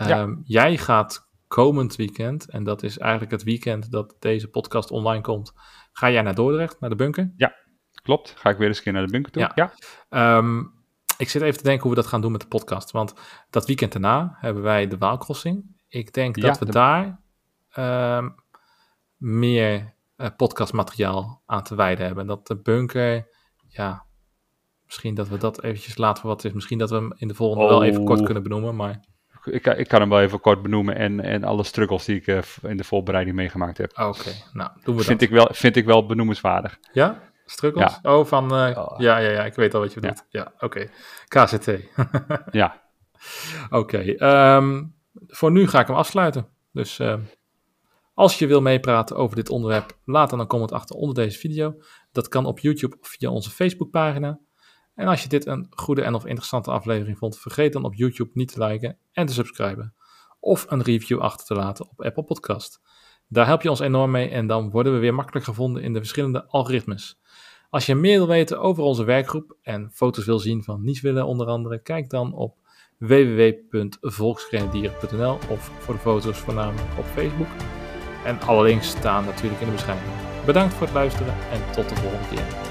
Speaker 2: Um, ja. Jij gaat komend weekend, en dat is eigenlijk het weekend dat deze podcast online komt, ga jij naar Dordrecht, naar de bunker?
Speaker 1: Ja, klopt. Ga ik weer eens een keer naar de bunker toe.
Speaker 2: Ja. ja. Um, ik zit even te denken hoe we dat gaan doen met de podcast. Want dat weekend daarna hebben wij de Waalcrossing. Ik denk ja, dat we de... daar um, meer uh, podcastmateriaal aan te wijden hebben. Dat de bunker, ja, misschien dat we dat eventjes laten voor wat het is. Misschien dat we hem in de volgende oh. wel even kort kunnen benoemen, maar...
Speaker 1: Ik, ik, kan hem wel even kort benoemen en, en alle struggles die ik uh, in de voorbereiding meegemaakt heb.
Speaker 2: Oké, okay, nou doen we
Speaker 1: vind
Speaker 2: dat.
Speaker 1: Ik wel, vind ik wel benoemenswaardig.
Speaker 2: Ja? Struggles? Ja. Oh, van... Uh, oh. Ja, ja, ja, ik weet al wat je bedoelt. Ja, ja oké. Okay. KCT.
Speaker 1: ja.
Speaker 2: Oké, okay, um, voor nu ga ik hem afsluiten. Dus uh, als je wil meepraten over dit onderwerp, laat dan een comment achter onder deze video. Dat kan op YouTube of via onze Facebookpagina. En als je dit een goede en of interessante aflevering vond, vergeet dan op YouTube niet te liken en te subscriben. Of een review achter te laten op Apple Podcast. Daar help je ons enorm mee en dan worden we weer makkelijk gevonden in de verschillende algoritmes. Als je meer wil weten over onze werkgroep en foto's wil zien van Nieswille onder andere, kijk dan op www.volksgrenadieren.nl of voor de foto's voornamelijk op Facebook. En alle links staan natuurlijk in de beschrijving. Bedankt voor het luisteren en tot de volgende keer.